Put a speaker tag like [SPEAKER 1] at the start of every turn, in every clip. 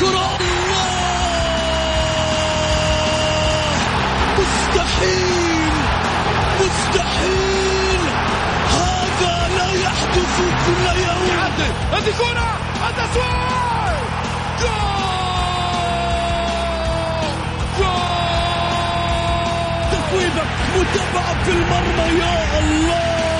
[SPEAKER 1] الكرة الله! مستحيل! مستحيل! هذا لا يحدث كل يوم!
[SPEAKER 2] هذه كرة! التسويق جول! جول!
[SPEAKER 1] متابعة في المرمى يا الله!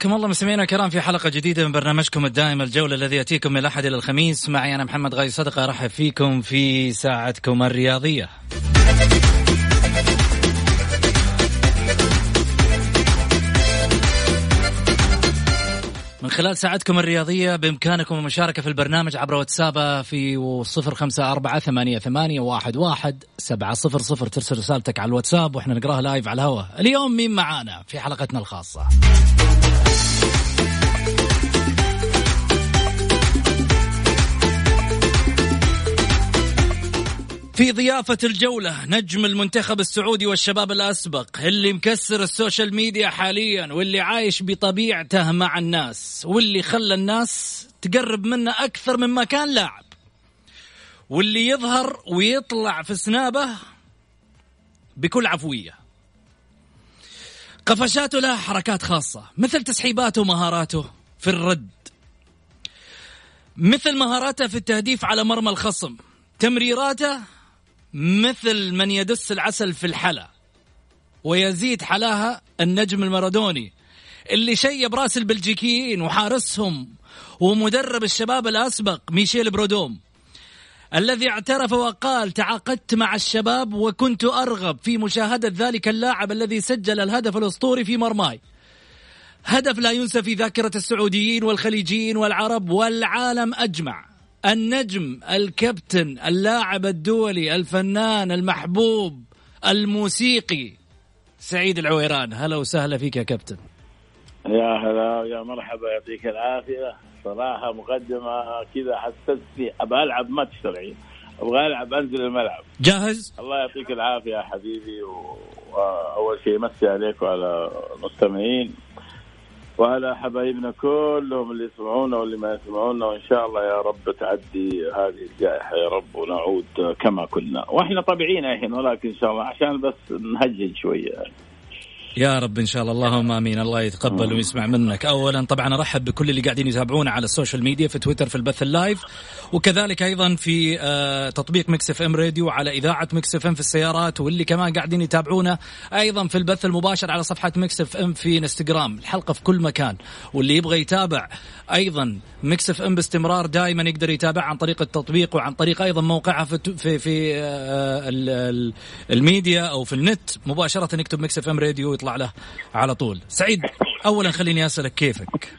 [SPEAKER 3] حياكم الله مستمعينا الكرام في حلقة جديدة من برنامجكم الدائم الجولة الذي يأتيكم من الأحد إلى الخميس. معي أنا محمد غاي صدقة أرحب فيكم في ساعتكم الرياضية. من خلال ساعتكم الرياضية بإمكانكم المشاركة في البرنامج عبر واتساب في صفر خمسة أربعة ثمانية, ثمانية واحد, واحد سبعة صفر صفر. ترسل رسالتك على الواتساب وإحنا نقراها لايف على الهواء. اليوم مين معانا في حلقتنا الخاصة؟ في ضيافة الجولة نجم المنتخب السعودي والشباب الأسبق اللي مكسر ال social media حاليا واللي عايش بطبيعته مع الناس واللي خلى الناس تقرب منه أكثر مما كان لاعب. واللي يظهر ويطلع في سنابه بكل عفوية. قفشاته لها حركات خاصة مثل تسحيباته ومهاراته في الرد. مثل مهاراته في التهديف على مرمى الخصم تمريراته مثل من يدس العسل في الحلا ويزيد حلاها النجم المارادوني اللي شيب راس البلجيكيين وحارسهم ومدرب الشباب الأسبق ميشيل برودوم الذي اعترف وقال تعاقدت مع الشباب وكنت أرغب في مشاهدة ذلك اللاعب الذي سجل الهدف الأسطوري في مرماي. هدف لا ينسى في ذاكرة السعوديين والخليجيين والعرب والعالم أجمع. النجم الكابتن اللاعب الدولي الفنان المحبوب الموسيقي. سعيد العويران هلا وسهلا فيك يا كابتن.
[SPEAKER 4] يا هلا يا مرحبا يعطيك العافية. صراحة مقدمة كذا حسستني أبغى ألعب ماتش ترى. أبغى ألعب أنزل الملعب.
[SPEAKER 3] جاهز؟
[SPEAKER 4] الله يعطيك العافية يا حبيبي وأول شيء مسي عليك وعلى المستمعين. وعلى حبايبنا كلهم اللي يسمعونا واللي ما يسمعونا وإن شاء الله يا رب تعدي هذه الجائحة يا رب ونعود كما كنا وإحنا طبيعيين الحين ولكن إن شاء الله عشان بس نهجن شوية يعني.
[SPEAKER 3] يا رب إن شاء الله. اللهم آمين. الله يتقبل ويسمع منك. اولا طبعا أرحب بكل اللي قاعدين يتابعونا على ال social media في تويتر في البث ال live. وكذلك أيضا في آه، تطبيق Mix FM Radio على إذاعة Mix FM في السيارات واللي كمان قاعدين يتابعونا أيضا في البث المباشر على صفحة Mix FM في إنستغرام. الحلقة في كل مكان. واللي يبغى يتابع أيضا Mix FM باستمرار دائما يقدر يتابع عن طريق التطبيق وعن طريق أيضا موقعها في في, في آه، الميديا أو في النت. مباشرة يكتب Mix FM Radio ويطلع له على طول. سعيد اولا خليني أسألك كيفك؟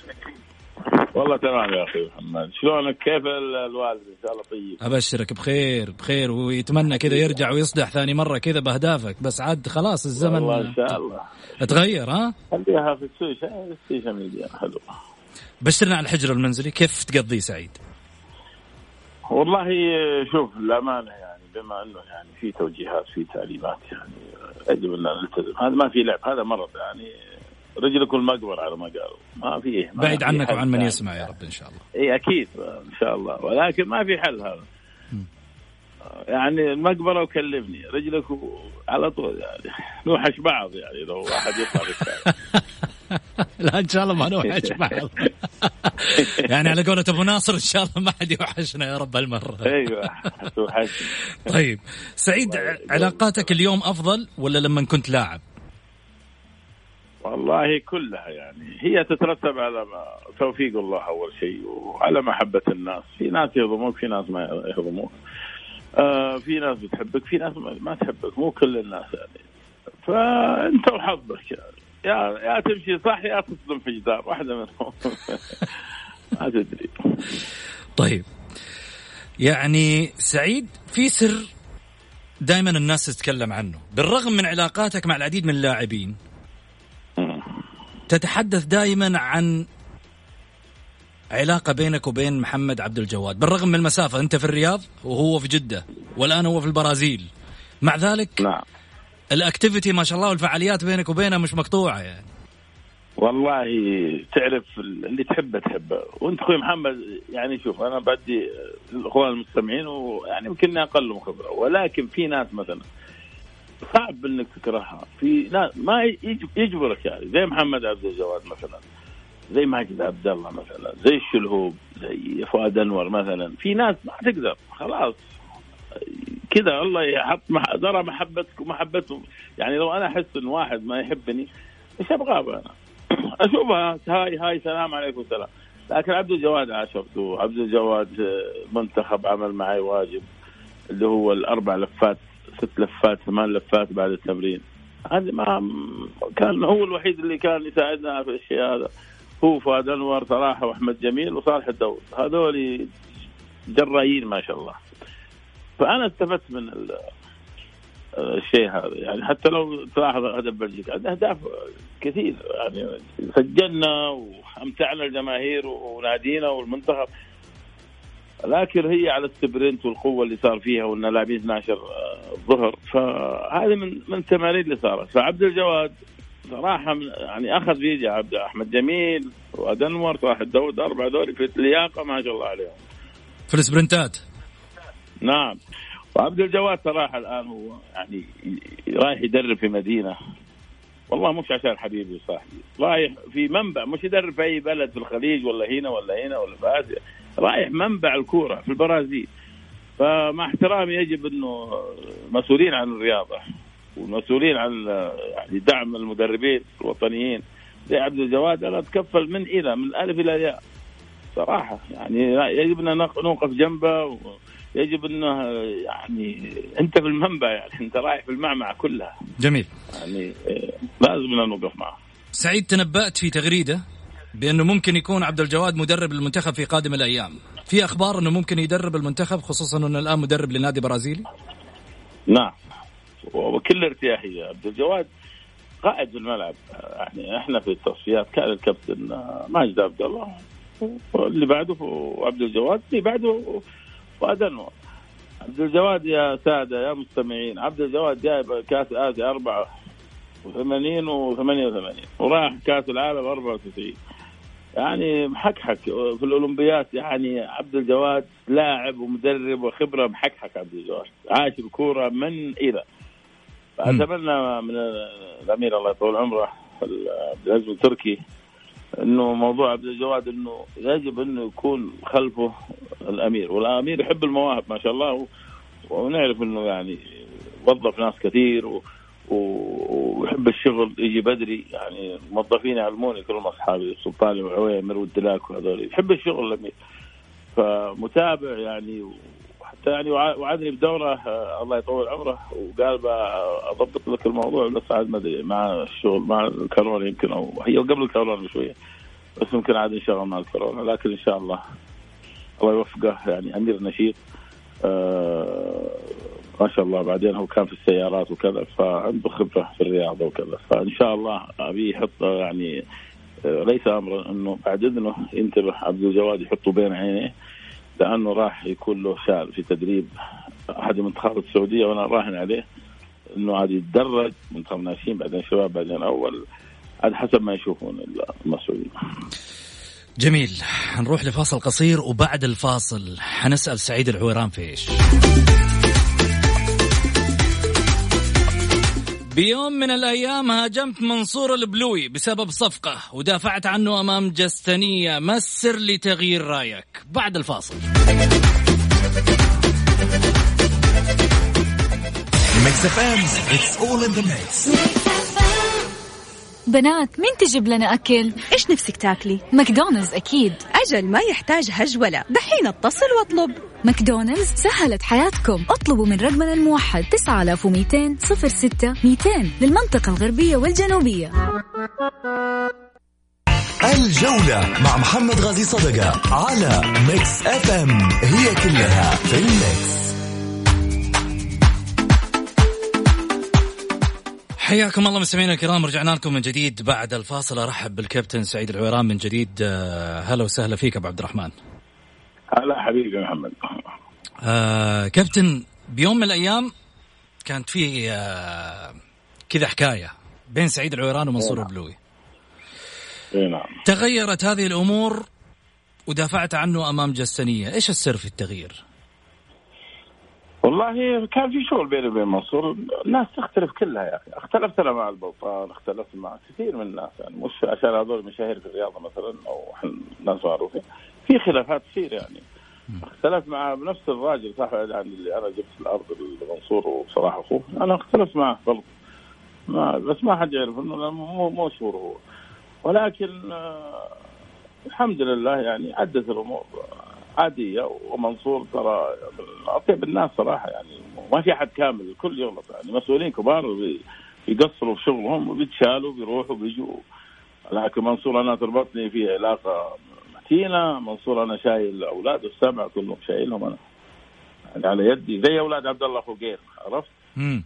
[SPEAKER 4] والله تمام يا أخي محمد. شلونك؟ كيف الوالد؟ إن شاء الله طيب.
[SPEAKER 3] أبشرك بخير بخير ويتمنى كذا يرجع ويصدح ثاني مرة كذا بأهدافك. بس عاد خلاص الزمن
[SPEAKER 4] والله إن شاء الله.
[SPEAKER 3] تغير ها؟
[SPEAKER 4] خليها في ال social ال social media. حلو.
[SPEAKER 3] بشرنا على الحجر المنزلي. كيف تقضيه سعيد؟
[SPEAKER 4] والله شوف الامانه يعني بما إنه يعني في توجيهات في تعليمات يعني يجب ان نلتزم هذا ما في لعب. هذا مرض يعني. رجلك المقبر على ما قالوا. ما في ما
[SPEAKER 3] بعيد عنك وعن من. يسمع يا رب إن شاء الله.
[SPEAKER 4] اي أكيد إن شاء الله. ولكن ما في حل هذا. يعني المقبره وكلمني. رجلك و- على طول يعني. نوحش بعض يعني. لو واحد يطلع بالشارع
[SPEAKER 3] لا إن شاء الله ما نوحش بعض. يعني على قولة أبو ناصر إن شاء الله ما حد يوحشنا يا رب
[SPEAKER 4] هالمرة. أيوه
[SPEAKER 3] طيب سعيد علاقاتك اليوم أفضل ولا لما كنت لاعب؟
[SPEAKER 4] والله كلها يعني. هي تترتب على ما توفيق الله أول شيء وعلى محبة الناس، في ناس يهضموك في ناس ما يهضموك. آه في ناس بتحبك في ناس ما ما تحبك. مو كل الناس يعني. فأنت وحظك يعني. يا يا تمشي صح يا تصدم في جدار واحدة منهم. ما تدري.
[SPEAKER 3] طيب. يعني سعيد في سر دائما الناس تتكلم عنه. بالرغم من علاقاتك مع العديد من اللاعبين تتحدث دائما عن علاقة بينك وبين محمد عبد الجواد. بالرغم من المسافة أنت في الرياض وهو في جدة والآن هو في البرازيل. مع ذلك
[SPEAKER 4] نعم.
[SPEAKER 3] الاكتيفيتي ما شاء الله والفعاليات بينك وبينه مش مقطوعة يعني.
[SPEAKER 4] والله تعرف اللي تحبه تحبه. وانت أخوي محمد يعني شوف أنا بدي الأخوان المستمعين ويعني يمكن أقل خبرة. ولكن في ناس مثلا صعب إنك تكرهها. في ناس ما يج- يجبرك يعني. زي محمد عبد الجواد مثلا. زي ماجد عبد الله مثلا. زي الشلهوب زي فؤاد أنور مثلا. في ناس ما تقدر. خلاص. كذا الله يحط. ذرى محبتك ومحبتهم يعني لو أنا أحس إن واحد ما يحبني إيش أبغى أنا؟ أشوفها. هاي هاي سلام عليكم سلام. لكن عبد الجواد عاشرته عبد الجواد آه، منتخب عمل معي واجب اللي هو الأربع لفات ست لفات ثمان لفات بعد التمرين. هذا ما كان هو الوحيد اللي كان يساعدنا في الشيء هذا. هو فؤاد أنور صراحة وأحمد جميل وصالح الداود هذول جرايين ما شاء الله. فأنا استفدت من ال- الشيء هذا. يعني حتى لو تلاحظ هدف بلجيكا أهداف كثير. يعني سجلنا وأمتعنا الجماهير ونادينا والمنتخب. لكن هي على السبرنت والقوة اللي صار فيها وإن لاعبين 12 آه، الظهر فهذه من من التمارين اللي صارت. فعبد الجواد صراحة من يعني أخذ بيدي عبد أحمد جميل وادنور صلاح الداود اربعه دوري في اللياقه ما شاء الله عليهم.
[SPEAKER 3] في السبرنتات.
[SPEAKER 4] نعم. وعبد الجواد صراحة الآن هو يعني رايح يدرب في مدينة. والله مش عشان حبيبي وصاحبي رايح في منبع مش يدرب في أي بلد في الخليج ولا هنا ولا هنا ولا في آسيا. رايح منبع الكورة في البرازيل. فمع احترامي يجب إنه مسؤولين عن الرياضة والمسؤولين عن يعني دعم المدربين الوطنيين. زي عبد الجواد أنا أتكفل من إلى من الالف إلى الياء صراحة يعني يجب أن نوقف جنبه يجب أنه يعني أنت في المنبع يعني أنت رايح في المعمعة كلها.
[SPEAKER 3] جميل.
[SPEAKER 4] يعني لازم نوقف معه.
[SPEAKER 3] سعيد تنبأت في تغريدة بأنه ممكن يكون عبد الجواد مدرب للمنتخب في قادم الأيام. في أخبار أنه ممكن يدرب المنتخب خصوصا أنه الآن مدرب لنادي برازيلي؟
[SPEAKER 4] نعم. وبكل ارتياحيه عبد الجواد. قائد في الملعب يعني إحنا في التصفيات كان الكابتن ماجد عبد الله واللي بعده وعبد الجواد اللي بعده انور عبد الجواد يا سادة يا مستمعين. عبد الجواد جايب كأس آسيا 84 و 88 وراح كأس العالم 94 يعني محكحك في الأولمبيات يعني عبد الجواد لاعب ومدرب وخبرة محكحك عبد الجواد. عاش الكوره من إلى فاتمنى من الأمير الله يطول عمره عبد العزيز التركي. إنه موضوع عبد الجواد إنه يجب إنه يكون خلفه الأمير والأمير يحب المواهب ما شاء الله ونعرف إنه يعني وظف ناس كثير و... ويحب الشغل يجي بدري يعني موظفين يعلموني كلهم أصحابي السلطان وعويمر والدلاك وهذول يحب الشغل الأمير. فمتابع يعني يعني وع- وعدني بدوره آه، الله يطول عمره. وقال بقى أضبط لك الموضوع بس عاد ما أدري مع الشغل مع الكورونا يمكن أو هي قبل الكورونا بشوية. بس يمكن عاد انشغل مع الكورونا لكن إن شاء الله الله يوفقه يعني أمير نشيط آه ما شاء الله بعدين هو كان في السيارات وكذا فعنده خبرة في الرياضة وكذا. فإن شاء الله ابي يحط يعني آه، ليس أمرا إنه بعد إذنه ينتبه عبد الجواد يحطه بين عينيه. لأنه راح يكون له شان في تدريب أحد المنتخبات السعودية وأنا راهن عليه إنه عاد يتدرج منتخب ناشئين بعدين شباب بعدين أول على حسب ما يشوفون المسؤولين
[SPEAKER 3] جميل. نروح لفاصل قصير وبعد الفاصل حنسال سعيد العويران في إيش. بيوم من الأيام هاجمت منصور البلوي بسبب صفقة ودافعت عنه أمام جستنية. ما السر لتغيير رأيك؟ بعد الفاصل.
[SPEAKER 5] Mix FM it's all in the mix
[SPEAKER 6] بنات مين تجيب لنا أكل؟
[SPEAKER 7] إيش نفسك تاكلي؟
[SPEAKER 6] ماكدونالدز أكيد.
[SPEAKER 7] أجل ما يحتاج هجولة. دحين اتصل واطلب.
[SPEAKER 6] ماكدونالدز سهلت حياتكم. اطلبوا من رقمنا الموحد 9200 06 200 للمنطقة الغربية والجنوبية.
[SPEAKER 5] الجولة مع محمد غازي صدقة على Mix FM هي كلها في ال mix
[SPEAKER 3] حياكم الله مستمعينا الكرام رجعنا لكم من جديد بعد الفاصل. أرحب بالكابتن سعيد العويران من جديد. آه، هلا وسهلا فيك أبو عبد الرحمن.
[SPEAKER 4] هلا حبيبي محمد.
[SPEAKER 3] آه كابتن بيوم من الأيام كانت في آه كذا حكاية بين سعيد العويران ومنصور
[SPEAKER 4] نعم.
[SPEAKER 3] البلوي
[SPEAKER 4] إي نعم.
[SPEAKER 3] تغيرت هذه الأمور ودافعت عنه أمام جستنيه إيش السر في التغيير؟
[SPEAKER 4] والله كان في شغل بيني وبين منصور. الناس تختلف كلها يا أخي. اختلفت أنا مع البلطان اختلفت مع كثير من الناس. يعني مش عشان هذول مشاهير في الرياضه مثلا أو ناس معروفين. في خلافات تصير يعني. اختلفت مع نفس الراجل صاحب يعني اللي أنا جبت الأرض المنصور وبصراحه أخوه. أنا اختلفت معه غلط ما بس ما حد يعرف إنه مو مو هو. ولكن آه الحمد لله يعني عدت الأمور. عادية ومنصور ترى اطيب الناس صراحة يعني ما في أحد كامل الكل يغلط يعني. مسؤولين كبار بيقصروا في شغلهم وبيتشالوا بيروحوا بيجوا لكن منصور أنا تربطني في علاقة متينة. منصور أنا شايل اولاده السبعه كلهم شايلهم أنا. يعني على يدي. زي أولاد عبد الله فوقير عرفت؟
[SPEAKER 3] امم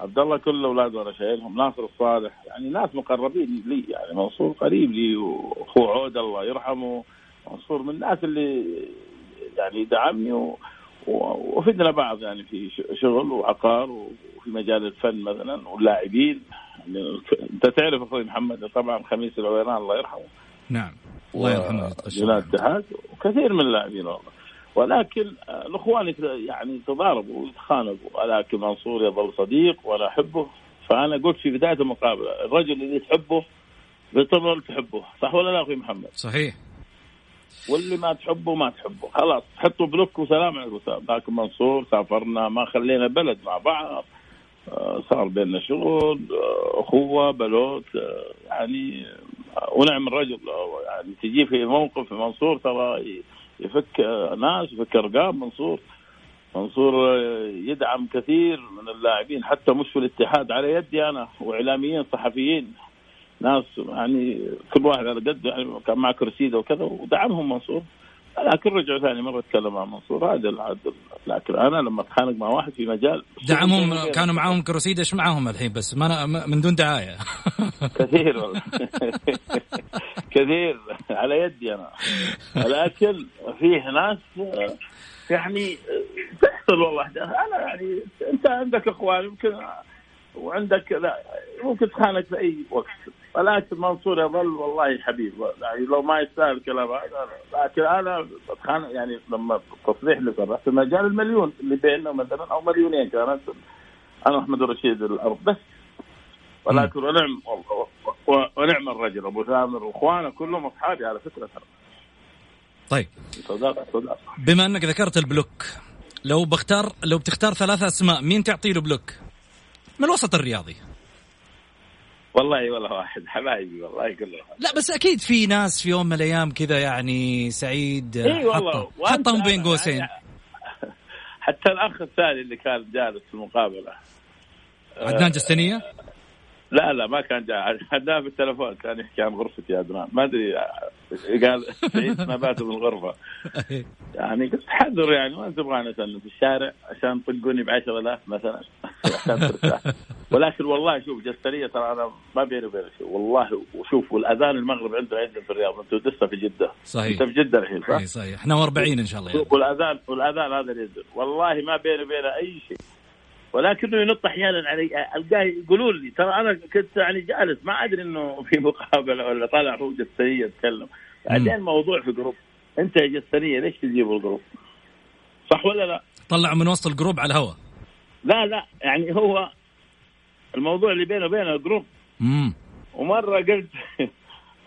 [SPEAKER 4] عبد الله كل اولاده أنا شايلهم. ناصر الصالح. يعني ناس مقربين لي يعني. منصور قريب لي. وأخوه عود الله يرحمه. منصور من الناس اللي يعني دعمني و- وفدنا بعض يعني في شغل وعقار وفي مجال الفن مثلا واللاعبين. يعني أنت تعرف أخوي محمد طبعا خميس العويران الله يرحمه.
[SPEAKER 3] نعم الله يرحمه
[SPEAKER 4] جناد الاتحاد وكثير من اللاعبين والله. ولكن الإخوان يعني تضاربوا ويتخانقوا. ولكن منصور يظل صديق وأنا أحبه. فأنا قلت في بداية المقابلة الرجل اللي تحبه بتظل تحبه. صح ولا لا أخوي محمد؟
[SPEAKER 3] صحيح.
[SPEAKER 4] واللي ما تحبه ما تحبه. خلاص حطوا بلوك وسلام عليكم لكن منصور سافرنا ما خلينا بلد مع بعض. آه، صار بيننا شغل آه، أخوة بلوت آه، يعني ونعم الرجل. يعني تجي في موقف منصور ترى يفك ناس يفك أرقام منصور. منصور يدعم كثير من اللاعبين حتى مش في الاتحاد على يدي أنا وإعلاميين صحفيين. ناس يعني كل واحد على قد يعني كان مع كرسيده وكذا ودعمهم منصور. لكن رجعوا ثاني مرة اتكلم مع منصور. هذا لكن أنا لما أتخانق مع واحد في مجال
[SPEAKER 3] دعمهم كانوا معاهم كروسيد إيش معاهم الحين بس؟ ما أنا من دون دعاية.
[SPEAKER 4] كثير والله. كثير. على يدي أنا. لكن فيه ناس يعني تحصل والله. أنا يعني أنت عندك اخوان يمكن وعندك لا ممكن تخانق في أي وقت. ولكن منصور يظل والله حبيب. يعني لو ما يستاهل الكلام هذا لكن أنا بتخانق يعني لما التصريح اللي صرح في مجال المليون اللي بيننا مثلا أو مليونين كانت أنا واحمد الرشيد الأرض بس. ولكن ونعم ونعم الرجل أبو ثامر وإخوانه كلهم أصحابي على فكرة. ترى
[SPEAKER 3] طيب.
[SPEAKER 4] صداقة صداقة.
[SPEAKER 3] بما أنك ذكرت ال block لو بختار لو بتختار ثلاثة أسماء مين تعطي له block؟ من الوسط الرياضي.
[SPEAKER 4] والله ولا واحد حبايبي والله كلهم
[SPEAKER 3] لا بس أكيد في ناس في يوم من الأيام كذا يعني سعيد
[SPEAKER 4] إي والله
[SPEAKER 3] حطهم بين
[SPEAKER 4] أنا-
[SPEAKER 3] قوسين.
[SPEAKER 4] يعني حتى الأخ الثاني اللي كان جالس في المقابله
[SPEAKER 3] عدنان جستنية؟
[SPEAKER 4] لا لا ما كان جاء عدنان في التلفون كان يحكي عن غرفتي يا عدنان. ما أدري قال سعيد ما باتوا بالغرفه يعني قلت حذر يعني ما تبغاني أسلم في الشارع عشان طقوني ب 10000 مثلا. عشان ترتاح. ولكن والله شوف جسترية ترى أنا ما بيني وبينك. شيء والله وشوف والأذان المغرب عنده عندنا في الرياض أنتم لسه في جدة.
[SPEAKER 3] صحيح.
[SPEAKER 4] أنت في جدة الحين صح؟
[SPEAKER 3] اي صحيح. إحنا 40 إن شاء الله يعني.
[SPEAKER 4] والأذان والأذان هذا اللي والله ما بيني وبينه أي شيء. ولكنه ينط أحيانا علي ألقاه يقولون لي ترى أنا كنت يعني جالس ما أدري إنه في مقابلة ولا طالع هو جسديه يتكلم. بعدين موضوع في جروب أنت يا جسديه ليش تجيبوا الجروب؟ صح ولا لا؟
[SPEAKER 3] طلعوا من وسط ال group على الهواء.
[SPEAKER 4] لا لا يعني هو الموضوع اللي بينه وبينه group
[SPEAKER 3] امم
[SPEAKER 4] ومرة قلت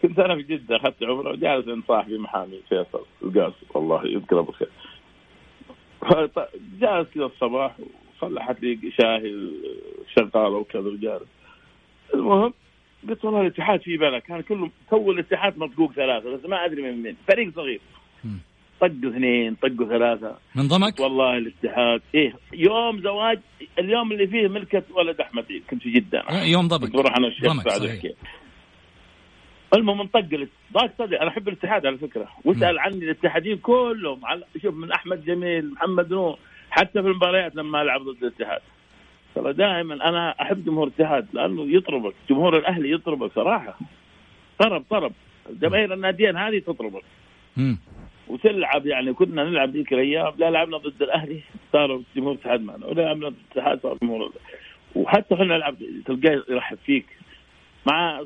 [SPEAKER 4] كنت أنا في جدة أخذت عمرة وجالس عند صاحبي محامي فيصل. القاسم الله يذكره بالخير. جالس كذا الصباح وصلحت لي شاهي شغاله وكذا وجالس المهم قلت والله الاتحاد في بلا كان كله تو الاتحاد مطقوق ثلاثة بس ما أدري من مين. فريق صغير. طقوا اثنين طقوا ثلاثة.
[SPEAKER 3] من ضمك
[SPEAKER 4] والله الاتحاد. إيه يوم زواج اليوم اللي فيه ملكة ولد أحمد كنت في جدة. أنا.
[SPEAKER 3] يوم
[SPEAKER 4] كنت
[SPEAKER 3] ضمك
[SPEAKER 4] بروح أنا والشيخ
[SPEAKER 3] صحيح.
[SPEAKER 4] الحكيم المهم انطق ضاق صدري. أنا أحب الاتحاد على فكرة. واسال عني الاتحادين كلهم. على شوف من أحمد جميل محمد نور حتى في المباريات لما ألعب ضد الاتحاد. ترى دائما أنا أحب جمهور الاتحاد لأنه يطربك جمهور الأهلي يطربك صراحة. طرب طرب. جماهير الناديين هذه تطربك. وتلعب يعني كنا نلعب ذيك الأيام لا لعبنا ضد الأهلي صاروا جمهور الاتحاد معنا ولا لعبنا ضد الاتحاد صار جمهور. وحتى خلينا نلعب تلقاه يرحب فيك. مع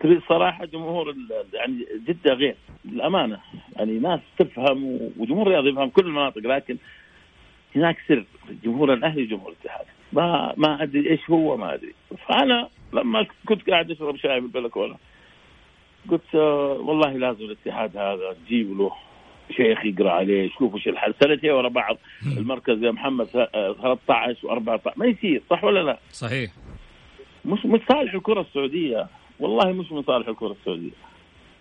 [SPEAKER 4] تريد الصراحه جمهور يعني جده غير للأمانة. يعني ناس تفهم وجمهور الرياض يفهم كل المناطق لكن هناك سر جمهور الأهلي وجمهور الاتحاد. ما ما أدري إيش هو ما أدري. فأنا لما كنت قاعد أشرب شاي بالبلكونة قلت آه، والله لازم الاتحاد هذا تجيب له شيخ يقرأ عليه شوف وش الحل. سنتين ورا بعض المركز يا محمد آه، 13 و14 ما يصير صح ولا لا؟
[SPEAKER 3] صحيح.
[SPEAKER 4] مش مش صالح الكرة السعودية. والله مش من صالح الكرة السعودية.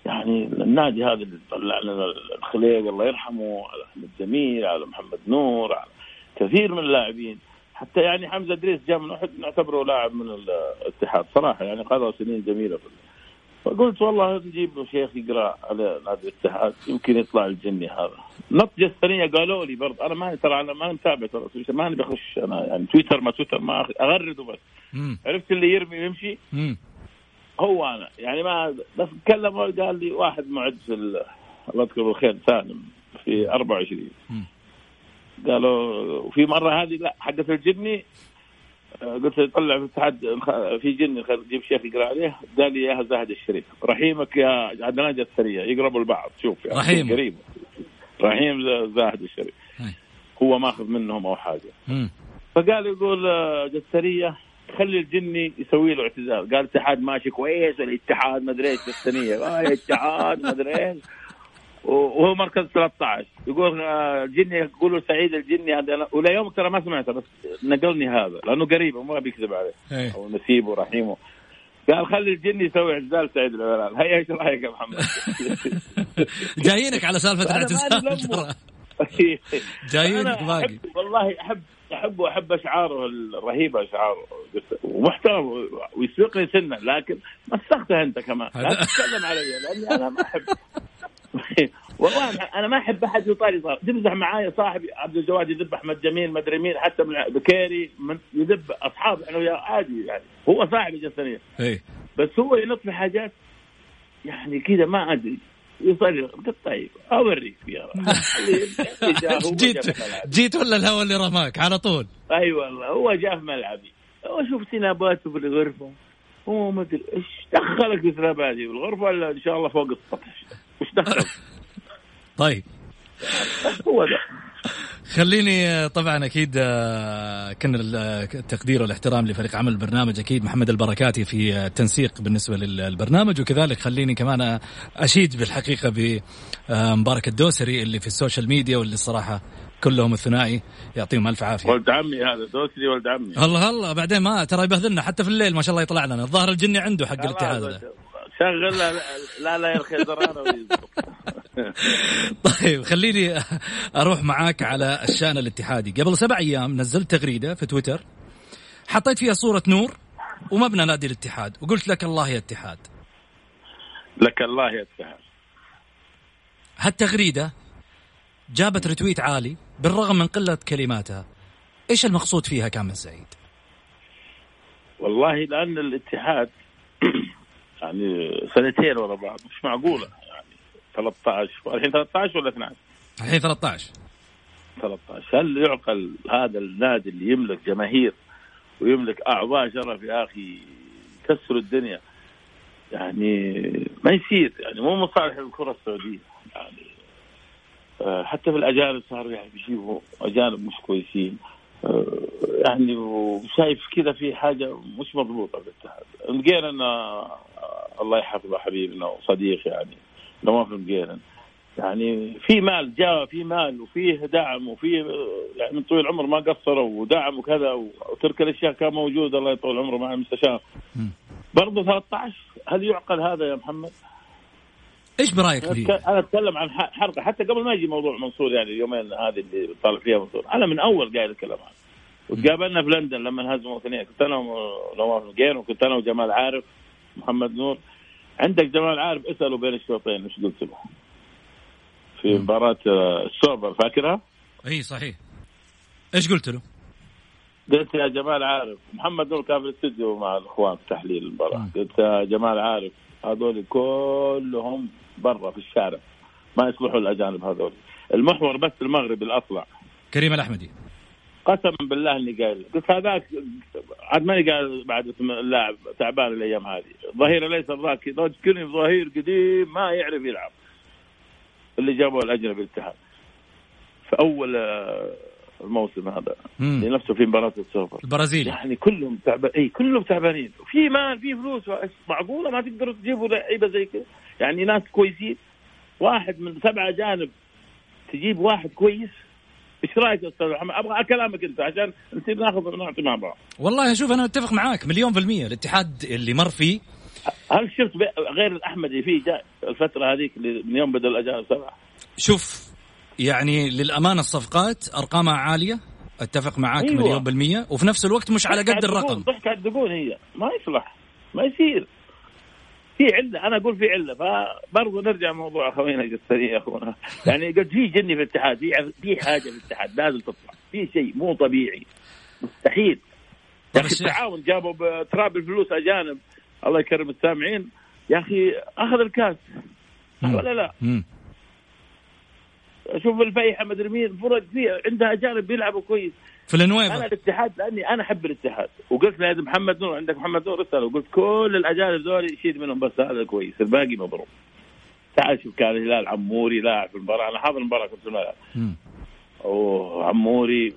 [SPEAKER 4] يعني النادي هذا اللي طلع لنا الخليق الله يرحمه على أحمد جميل على محمد نور على كثير من اللاعبين. حتى يعني حمزة إدريس جاء من أحد نعتبره لاعب من الاتحاد. صراحة يعني قضى سنين جميلة في فقلت والله نجيب له شيخ يقرأ على نادي الاتحاد يمكن يطلع الجني هذا. نط جسرية قالوا لي برضه أنا ما ترى أنا ما متابع ترى ما بخش أنا يعني تويتر ما تويتر ما أغرده بس.
[SPEAKER 3] مم.
[SPEAKER 4] عرفت اللي يرمي ويمشي. هو أنا. يعني ما بس تكلم قال لي واحد معد في ال- الله يذكره بالخير سالم في 24
[SPEAKER 3] مم.
[SPEAKER 4] قالوا وفي مرة هذه لا حقت الجني آه، قلت له طلع في الاتحاد في جني جيب شيخ يقرأ عليه قال لي يا زاهد الشريف رحيمك يا عدنان جسريه يقربوا لبعض شوف يعني
[SPEAKER 3] رحيم.
[SPEAKER 4] قريب رحيم زاهد الشريف
[SPEAKER 3] هاي.
[SPEAKER 4] هو ماخذ منهم أو حاجة
[SPEAKER 3] مم.
[SPEAKER 4] فقال يقول آه، جسريه خلي الجني يسوي له اعتذار قال الاتحاد ماشي كويس والاتحاد ما أدري إيش الثانية آه الاتحاد ما أدري إيش وهو مركز 13 يقول آه، الجني يقولوا سعيد الجني هذا. ولا يوم ترى ما سمعته بس نقلني هذا لأنه قريب ما بيكذب عليه.
[SPEAKER 3] إيه.
[SPEAKER 4] أو نسيبه رحيمه قال خلي الجني يسوي اعتزال سعيد العلال هيا إيش رأيك يا محمد؟
[SPEAKER 3] جايينك على
[SPEAKER 4] سالفة
[SPEAKER 3] الاعتزال ترى. جايينك باقي.
[SPEAKER 4] والله احب أحب وأحب أشعاره الرهيبه أشعاره. ومحترم ويسبقني سنا لكن مسختها أنت كمان. لا تتكلم علي لأني أنا ما أحب. والله أنا- أنا ما أحب أحد يطاري صار تمزح معايا صاحبي عبد الجواد يذب أحمد جميل مدري مين حتى من بكيري من يذب اصحاب إحنا وياه عادي يعني. هو صاحبي جسديا بس هو ينط في حاجات يعني كذا ما أدري. يصلي قلت طيب أوريك يا
[SPEAKER 3] جيت جيت ولا الهوى اللي رماك على طول؟
[SPEAKER 4] أي والله هو جاء في ملعبي. هو شوف سناباته في الغرفة. هو ما أدري إيش دخلك في سناباتي في الغرفه ولا إن شاء الله فوق السطح. وش دخل.
[SPEAKER 3] طيب.
[SPEAKER 4] هو ده.
[SPEAKER 3] خليني آه، طبعا أكيد آه، كان ال- آه، التقدير والاحترام لفريق عمل البرنامج. أكيد محمد البركاتي في آه، التنسيق بالنسبة للبرنامج. وكذلك خليني كمان آه، أشيد بالحقيقة بمبارك الدوسري اللي في ال social media واللي الصراحه كلهم الثنائي. يعطيهم ألف عافية.
[SPEAKER 4] ولد عمي هذا دوسري ولد عمي.
[SPEAKER 3] الله الله. بعدين ما ترى يبهذلنا حتى في الليل ما شاء الله يطلع لنا. الظاهر الجني عنده حق الاتحاد.
[SPEAKER 4] شغل لا لا, زرانه ويزبط.
[SPEAKER 3] طيب خليني أروح معاك على الشأن الاتحادي. قبل سبع أيام نزلت تغريدة في تويتر حطيت فيها صورة نور ومبنى نادي الاتحاد وقلت لك الله يا اتحاد
[SPEAKER 4] لك الله يا اتحاد
[SPEAKER 3] هالتغريدة جابت رتويت عالي بالرغم من قلة كلماتها. إيش المقصود فيها كامل سعيد؟
[SPEAKER 4] والله لأن الاتحاد يعني سنتين ورا بعض مش معقولة يعني 13 الحين 13 ولا 12
[SPEAKER 3] الحين 13
[SPEAKER 4] 13 هل يعقل هذا النادي اللي يملك جماهير ويملك أعضاء شرف يا أخي يكسروا الدنيا؟ يعني ما يصير يعني مو مصالح الكرة السعودية. يعني آه، حتى في الأجانب صاروا يعني بيجيبوا أجانب مش كويسين. آه، يعني وشايف كذا في حاجة مش مضبوطة في الاتحاد مقيرن آه، الله يحفظه حبيبنا وصديق يعني نواف مقيرن يعني في مال جاء في مال وفيه دعم وفيه يعني من طويل العمر ما قصروا ودعم وكذا وترك الأشياء كان موجود الله يطول عمره مع المستشار. برضه 13 هل يعقل هذا يا محمد؟
[SPEAKER 3] إيش برأيك فيه؟
[SPEAKER 4] أنا أتكلم عن حرقة. حتى قبل ما يجي موضوع منصور يعني اليومين هذه اللي طالع فيها منصور أنا من أول قايل الكلام هذا. وتقابلنا في لندن لما انهزموا اثنين كنت أنا ونواف نقين وكنت أنا وجمال عارف. محمد نور. عندك جمال عارف اساله بين الشوطين إيش قلت له؟ في مباراة السوبر فاكرها؟
[SPEAKER 3] إي صحيح. إيش قلت له؟
[SPEAKER 4] قلت يا جمال عارف محمد نور كان في الاستديو مع الإخوان في تحليل المباراة. قلت يا جمال عارف هذول كلهم برا في الشارع ما يصلحوا الأجانب هذول. المحور بس المغرب الأطلع.
[SPEAKER 3] كريم الأحمدي.
[SPEAKER 4] قسما بالله إني قايل قلت هذاك عاد ماني قال بعد اسم اللاعب تعبان الأيام هذه. ظهير ليس ذاك ذكرني ظهير قديم ما يعرف يلعب. اللي جابوه الاجنبي الاتحاد في أول آه، الموسم هذا. اللي نفسه في مباراة السوبر.
[SPEAKER 3] البرازيلي.
[SPEAKER 4] يعني كلهم تعبان إي كلهم تعبانين. في مال في فلوس. معقولة ما تقدروا تجيبوا لعيبة زي كذا يعني ناس كويسين. واحد من سبعة اجانب تجيب واحد كويس؟ إيش رايك يا أستاذ محمد؟ أبغى كلامك أنت عشان نصير ناخذ ونعطي مع بعض.
[SPEAKER 3] والله شوف أنا أتفق معاك مليون في المية الاتحاد اللي مر فيه
[SPEAKER 4] هل شفت غير الأحمدي في جاء الفترة هذيك من يوم بدأ الاجانب سبعه؟
[SPEAKER 3] شوف يعني للأمانة الصفقات أرقامها عالية أتفق معاك أيوة. مليون بالمية وفي نفس الوقت مش على قد الرقم
[SPEAKER 4] ضحك على الدقون هي ما يصلح ما يصير في عله أنا أقول في عله فبرضه نرجع موضوع أخوينا الجسرية يا أخونا. يعني قد في جني في الاتحاد في حاجة في الاتحاد لازم تطلع في شيء مو طبيعي مستحيل. يا أخي التعاون جابوا تراب الفلوس أجانب الله يكرم السامعين. يا أخي أخذ الكاس ولا لا؟ مم. شوف الفيحة مدري مين فرق فيها عندها أجانب بيلعبوا كويس.
[SPEAKER 3] في النويفة
[SPEAKER 4] أنا الاتحاد لأني أنا أحب الاتحاد. وقلت لهذا محمد نور عندك محمد نور اساله وقلت كل الأجانب ذول يشيل منهم بس هذا كويس. الباقي مضروب تعال شوف كان الهلال عموري لاعب في المباراة. أنا حاضر المباراة كنت في الملعب وعموري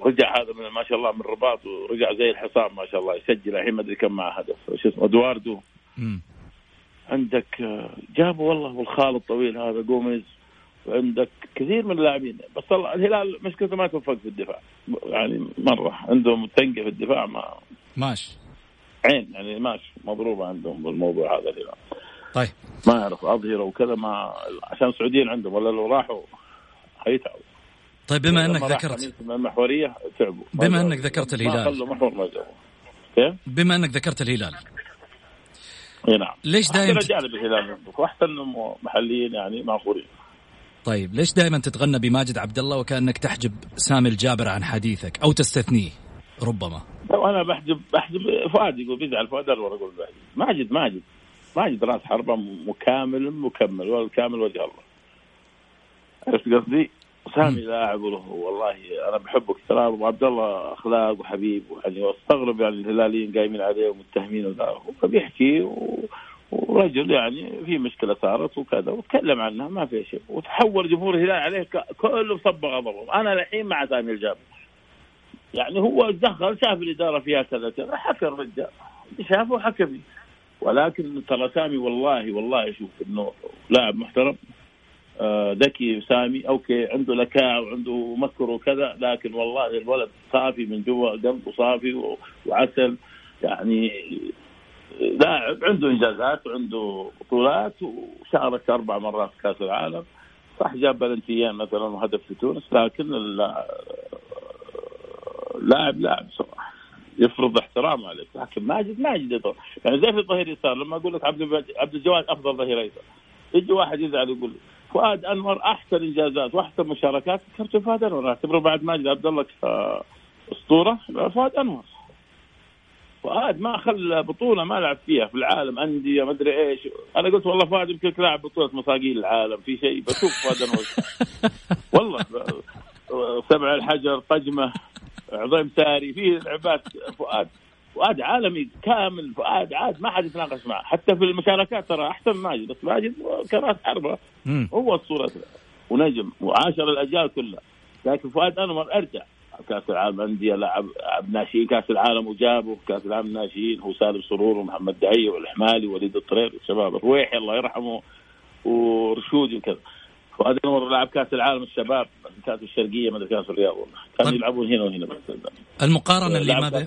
[SPEAKER 4] ورجع هذا من ما شاء الله من الرباط ورجع زي الحصان ما شاء الله. يسجل الحين ما أدري كم مع هدف. شو اسمه؟ إدواردو. عندك آه، جابوا والله والخال الطويل هذا جوميز. وعندك كثير من اللاعبين بس الهلال مشكلته ما توفق في الدفاع. يعني مرة عندهم تنقة في الدفاع ما
[SPEAKER 3] ماشي.
[SPEAKER 4] عين يعني ماشي مضروبة عندهم بالموضوع هذا الهلال
[SPEAKER 3] طيب.
[SPEAKER 4] ما أعرف أظهرة وكذا ما عشان السعوديين عندهم ولا لو راحوا حيتعبوا.
[SPEAKER 3] طيب بما إنك ذكرت
[SPEAKER 4] المحورية تعبوا.
[SPEAKER 3] بما إنك ذكرت الهلال.
[SPEAKER 4] ما محور ما جابوا.
[SPEAKER 3] بما إنك ذكرت الهلال.
[SPEAKER 4] اي نعم.
[SPEAKER 3] ليش دائما
[SPEAKER 4] جانب الهلال واحسن محليين يعني معقولين
[SPEAKER 3] طيب ليش دائما تتغنى بماجد عبد الله وكأنك تحجب سامي الجابر عن حديثك أو تستثنيه؟ ربما.
[SPEAKER 4] لو أنا بحجب بحجب فؤاد يقول بيزعل فؤاد أقول بحجب. ماجد ماجد. ماجد راس حربة مكامل مكمل والكامل وجه الله. عرفت قصدي؟ سامي لاعب له والله أنا بحبه كثير أبو عبد الله أخلاق وحبيب يعني واستغرب يعني الهلاليين قايمين عليه ومتهمين وذا. فبيحكي و... ورجل يعني في مشكلة صارت وكذا وتكلم عنها ما في شيء. وتحول جمهور الهلال عليه كله صب غضبه أنا الحين مع سامي الجابر. يعني هو دخل شاف الإدارة فيها كذا كذا حكى الرجال. شافه وحكى ولكن ترى سامي والله والله أشوف إنه لاعب محترم. آه، ذكي سامي. أوكي عنده ذكاء وعنده مكر وكذا لكن والله الولد صافي من جوا قلبه صافي وعسل. يعني لاعب عنده إنجازات وعنده بطولات وشارك أربع مرات في كأس العالم. صح جاب بلنتيان مثلا وهدف في تونس لكن لاعب لاعب صراحة. يفرض احترام عليك لكن ماجد ماجد يعني زي في الظهير يسار لما أقول لك عبد عبد الجواد أفضل ظهير ايسر يجي واحد يزعل يقول فؤاد أنور أحسن إنجازات وأحسن مشاركات كابتن فؤاد أنور. أعتبره بعد ماجد عبد الله أسطورة. فؤاد أنور. فؤاد ما خلى بطولة ما لعب فيها في العالم أندية ما أدري إيش. أنا قلت والله فؤاد يمكن لاعب بطولة مصاقيل العالم في شيء بشوف فؤاد انور والله سبع الحجر طجمة عظيم ساري في لعبات فؤاد. فؤاد عالمي كامل فؤاد عاد ما حد يتناقش معه. حتى في المشاركات ترى أحسن ماجد بس ماجد كراس
[SPEAKER 3] حربة.
[SPEAKER 4] هو الصورة. ونجم وعاشر الأجيال كلها. لكن فؤاد أنور أرجع. كأس العالم أندية لعب ناشئين كأس العالم وجابه كأس العالم الناشئين هو سالم سرور ومحمد دعيه والحمالي ووليد الطرير والشباب الرويحي الله يرحمه ورشودي وكذا. فؤاد انور لعب كأس العالم الشباب كاس الشرقية ما كاس الرياض والله كانوا
[SPEAKER 3] طيب.
[SPEAKER 4] يلعبون هنا وهنا بس.
[SPEAKER 3] المقارنة اللي ما بين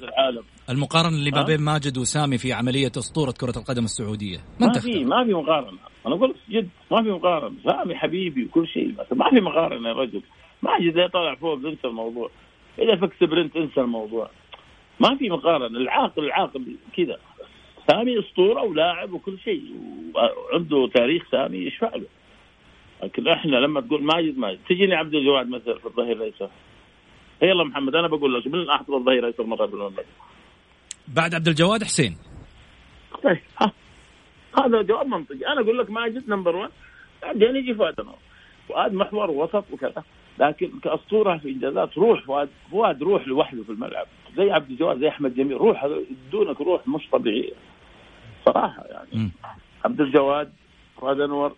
[SPEAKER 3] المقارنة اللي ما؟ بين ماجد وسامي في عملية أسطورة كرة القدم السعودية
[SPEAKER 4] ما في ما في مقارنة. أنا قلت جد ما في مقارنة. سامي حبيبي وكل شيء ما في مقارنة يا رجل. ماجد لا طلع فوق انسى الموضوع. إذا فك سبرنت انسى الموضوع. ما في مقارنة. العاقل العاقل كذا. سامي أسطورة ولاعب وكل شيء. وعنده تاريخ سامي يشفع له. لكن إحنا لما تقول ماجد ماجد تجيني عبد الجواد مثلا في الظهير الأيسر. يلا محمد أنا بقول لك من أحط الظهير الأيسر مرة بالمملكه
[SPEAKER 3] بعد عبد الجواد حسين.
[SPEAKER 4] طيب ها. هذا جواب منطقي. أنا أقول لك ماجد نمبر 1 بعدين يجي فؤاد انور فؤاد محور وسط وكذا. لكن كأسطورة في انجازات روح فؤاد فؤاد روح لوحده في الملعب. زي عبد الجواد زي أحمد جميل روح يدونك روح مش طبيعية. صراحة يعني.
[SPEAKER 3] مم.
[SPEAKER 4] عبد الجواد فؤاد أنور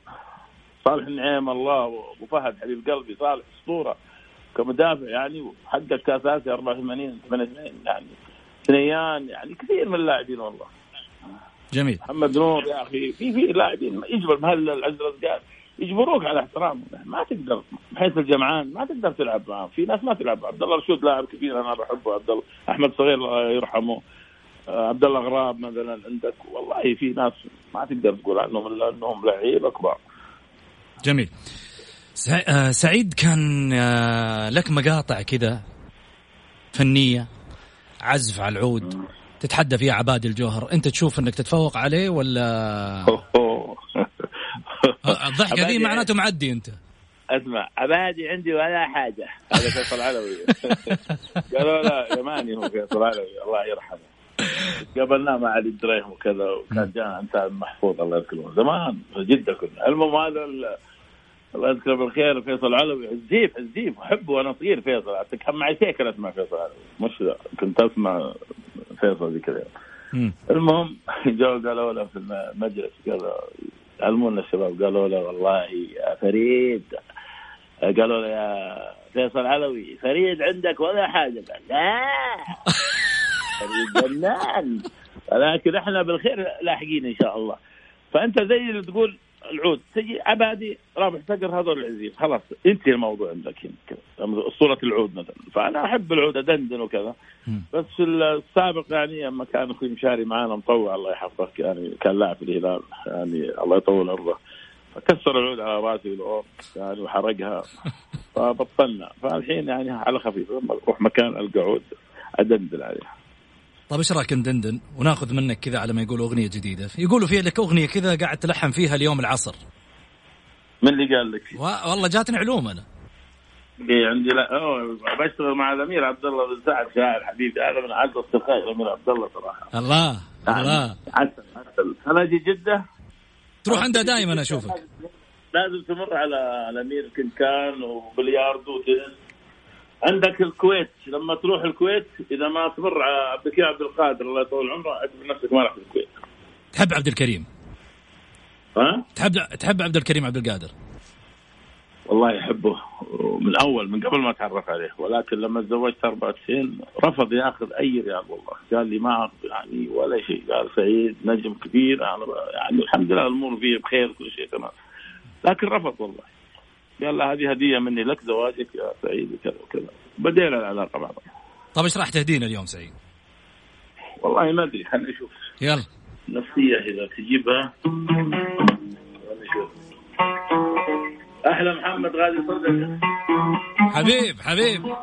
[SPEAKER 4] صالح النعيم الله وأبو فهد حبيب قلبي صالح أسطورة. كمدافع يعني وحقق كاس اسيا 84 88 يعني ثنيان يعني كثير من اللاعبين والله.
[SPEAKER 3] جميل.
[SPEAKER 4] محمد نور يا أخي في في لاعبين يجبر مهل العز الرزقان يجبروك على احترامهم ما تقدر بحيث الجمعان ما تقدر تلعب معهم. في ناس ما تلعب. عبد الله رشود لاعب كبير أنا بحبه عبد الله أحمد صغير الله يرحمه. آه، عبد الله غراب مثلا عندك. والله في ناس ما تقدر تقول عنهم إلا أنهم لعيبة كبار.
[SPEAKER 3] جميل. آه، سعيد كان آه، لك مقاطع كذا فنية عزف على العود تتحدى فيها عباد الجوهر. أنت تشوف إنك تتفوق عليه ولا؟ الضحكة ذي معناته معدي أنت.
[SPEAKER 4] أسمع عبادي عندي ولا حاجة. هذا فيصل علوي قالوا لا يماني هو فيصل علوي الله يرحمه. قابلناه مع علي الدريهم وكذا وكان جاء أنت محفوظ الله يذكره. زمان في جدة كنا. المهم هذا ال- الله يذكره بالخير فيصل علوي عزيف عزيف. أحبه وأنا صغير فيصل. حتى كان معي سيكل اسمع فيصل علوي مش كنت أسمع فيصل ذيك
[SPEAKER 3] الأيام.
[SPEAKER 4] المهم جو قالوا له في المجلس قالوا علمونا الشباب قالوا له والله يا فريد قالوا له يا فيصل علوي فريد عندك ولا حاجة؟ قال لا. فريد جنان. لكن إحنا بالخير لاحقين إن شاء الله. فأنت زي اللي تقول العود تجي عبادي رابح صقر هذول العزيز. خلاص انتهي الموضوع عندك صوره العود مثلا. فأنا أحب العود أدندن وكذا. بس في السابق يعني لما كان أخوي مشاري معانا مطوع الله يحفظك يعني كان لاعب في الهلال يعني الله يطول عمره. فكسر العود على رأسي يعني وحرقها. فبطلنا. فالحين يعني على خفيف. لما أروح مكان ألقى عود أدندن عليها
[SPEAKER 3] طيب إيش رأيك ندندن وناخذ منك كذا على ما يقولوا أغنية جديدة. يقولوا في لك أغنية كذا قاعد تلحن فيها اليوم العصر.
[SPEAKER 4] من اللي قال لك؟
[SPEAKER 3] و- والله جاتني علوم أنا.
[SPEAKER 4] إيه عندي لا أوه بشتغل مع الأمير عبد الله بن سعد شاعر حبيبي هذا من اعز اصدقائي الأمير عبد الله صراحة.
[SPEAKER 3] الله الله.
[SPEAKER 4] عسل عسل. أنا أجي جدة؟
[SPEAKER 3] تروح عنده دائما أشوفك.
[SPEAKER 4] لازم تمر على الامير كنكان وبلياردو وتنس. عندك الكويت لما تروح الكويت إذا ما تمر على عبد الكريم عبد القادر الله يطول عمره اعتبر نفسك ما رحت الكويت
[SPEAKER 3] تحب عبد الكريم؟
[SPEAKER 4] ها؟
[SPEAKER 3] تحب تحب عبد الكريم عبد القادر؟
[SPEAKER 4] والله يحبه من أول من قبل ما اتعرف عليه ولكن لما تزوجت 94 رفض ياخذ أي ريال والله. قال لي ما يعني ولا شيء. قال سعيد نجم كبير يعني الحمد لله الأمور فيه بخير وكل شيء تمام. لكن رفض والله. قال له هذه هدية مني لك زواجك يا سعيد وكذا وكذا. بدينا العلاقة مع بعض.
[SPEAKER 3] طيب إيش راح تهدينا اليوم سعيد؟
[SPEAKER 4] والله ما أدري خلينا نشوف.
[SPEAKER 3] يلا.
[SPEAKER 4] نفسيه إذا تجيبها. نشوف أحلى محمد غازي صدقه
[SPEAKER 3] حبيب حبيب.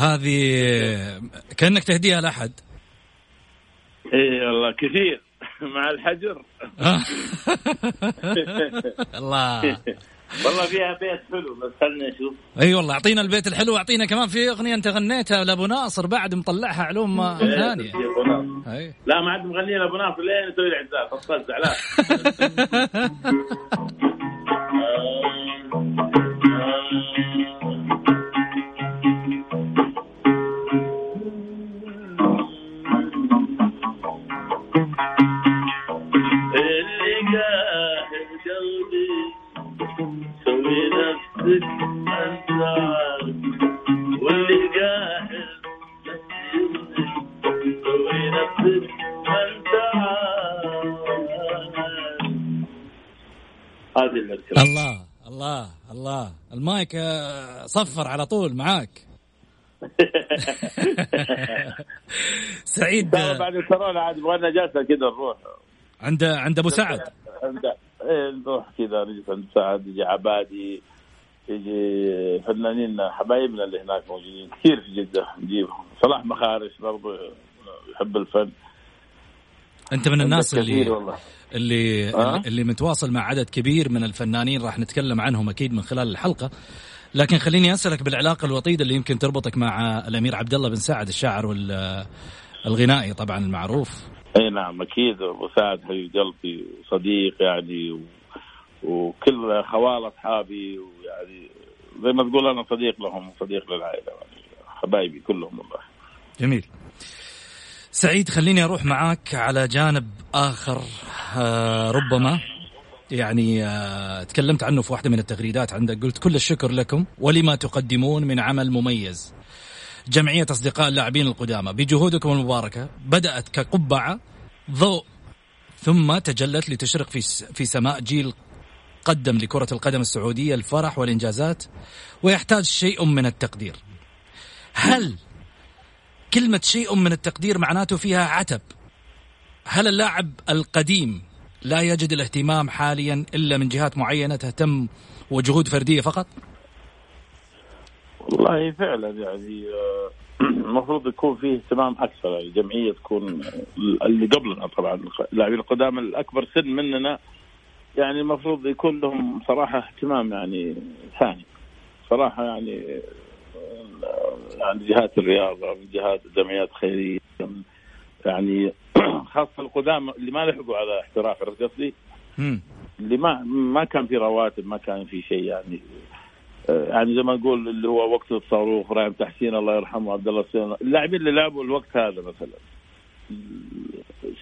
[SPEAKER 4] هذه
[SPEAKER 3] كأنك تهديها لأحد.
[SPEAKER 4] إي والله كثير. مع الحجر.
[SPEAKER 3] الله.
[SPEAKER 4] والله فيها بيت حلو بس خلنا نشوف.
[SPEAKER 3] أي والله أعطينا البيت الحلو أعطينا كمان في أغنية أنت غنيتها لأبو ناصر بعد مطلعها علوم
[SPEAKER 4] إيه، ثانية.
[SPEAKER 3] أي.
[SPEAKER 4] لا ما عاد مغنيين ابو ناصر لين يسوي العزال فصل زعلان. هذه المذكرة.
[SPEAKER 3] الله الله الله. المايك آه، صفر على طول معاك. سعيد.
[SPEAKER 4] بعد الكورونا عاد يبغى جلسه كذا نروح.
[SPEAKER 3] عند عند أبو سعد.
[SPEAKER 4] عند إيه نروح كذا نجلس عند سعد يجي عبادي يجي فنانين حبايبنا اللي هناك موجودين كثير في جدة. نجيبهم. صلاح مخارش برضو يحب الفن.
[SPEAKER 3] أنت من الناس اللي
[SPEAKER 4] والله.
[SPEAKER 3] اللي
[SPEAKER 4] آه؟
[SPEAKER 3] اللي متواصل مع عدد كبير من الفنانين راح نتكلم عنهم أكيد من خلال الحلقة. لكن خليني أسألك بالعلاقة الوطيدة اللي يمكن تربطك مع الأمير عبد الله بن سعد الشاعر والغنائي طبعا المعروف.
[SPEAKER 4] أي نعم أكيد. أبو سعد حبيب قلبي وصديق يعني و... وكل خوال أصحابي ويعني زي ما تقول أنا صديق لهم صديق للعائلة يعني حبايبي كلهم والله.
[SPEAKER 3] جميل. سعيد خليني أروح معاك على جانب آخر. آه، ربما يعني آه، تكلمت عنه في واحدة من التغريدات عندك. قلت كل الشكر لكم ولما تقدمون من عمل مميز. جمعية أصدقاء اللاعبين القدامى بجهودكم المباركة بدأت كقبعة ضوء ثم تجلت لتشرق في في سماء جيل قدم لكرة القدم السعودية الفرح والإنجازات ويحتاج شيء من التقدير. هل كلمة شيء من التقدير معناته فيها عتب. هل اللاعب القديم لا يجد الاهتمام حاليا إلا من جهات معينة تهتم وجهود فردية فقط؟
[SPEAKER 4] والله فعلا يعني آه، المفروض يكون فيه اهتمام أكثر يعني جمعية تكون اللي قبلنا طبعا اللاعبين القدامى الأكبر سن مننا يعني المفروض يكون لهم صراحة اهتمام يعني ثاني. صراحة يعني يعني جهات الرياضه من جهات الجمعيات الخيريه من- يعني خاصة القدامى اللي ما لحقوا على احتراف عرفت قصدي؟ اللي ما ما كان في رواتب ما كان في شيء يعني. آه، يعني زي ما نقول اللي هو وقت الصاروخ إبراهيم تحسين الله يرحمه عبد الله السينا اللاعبين اللي لعبوا الوقت هذا مثلا.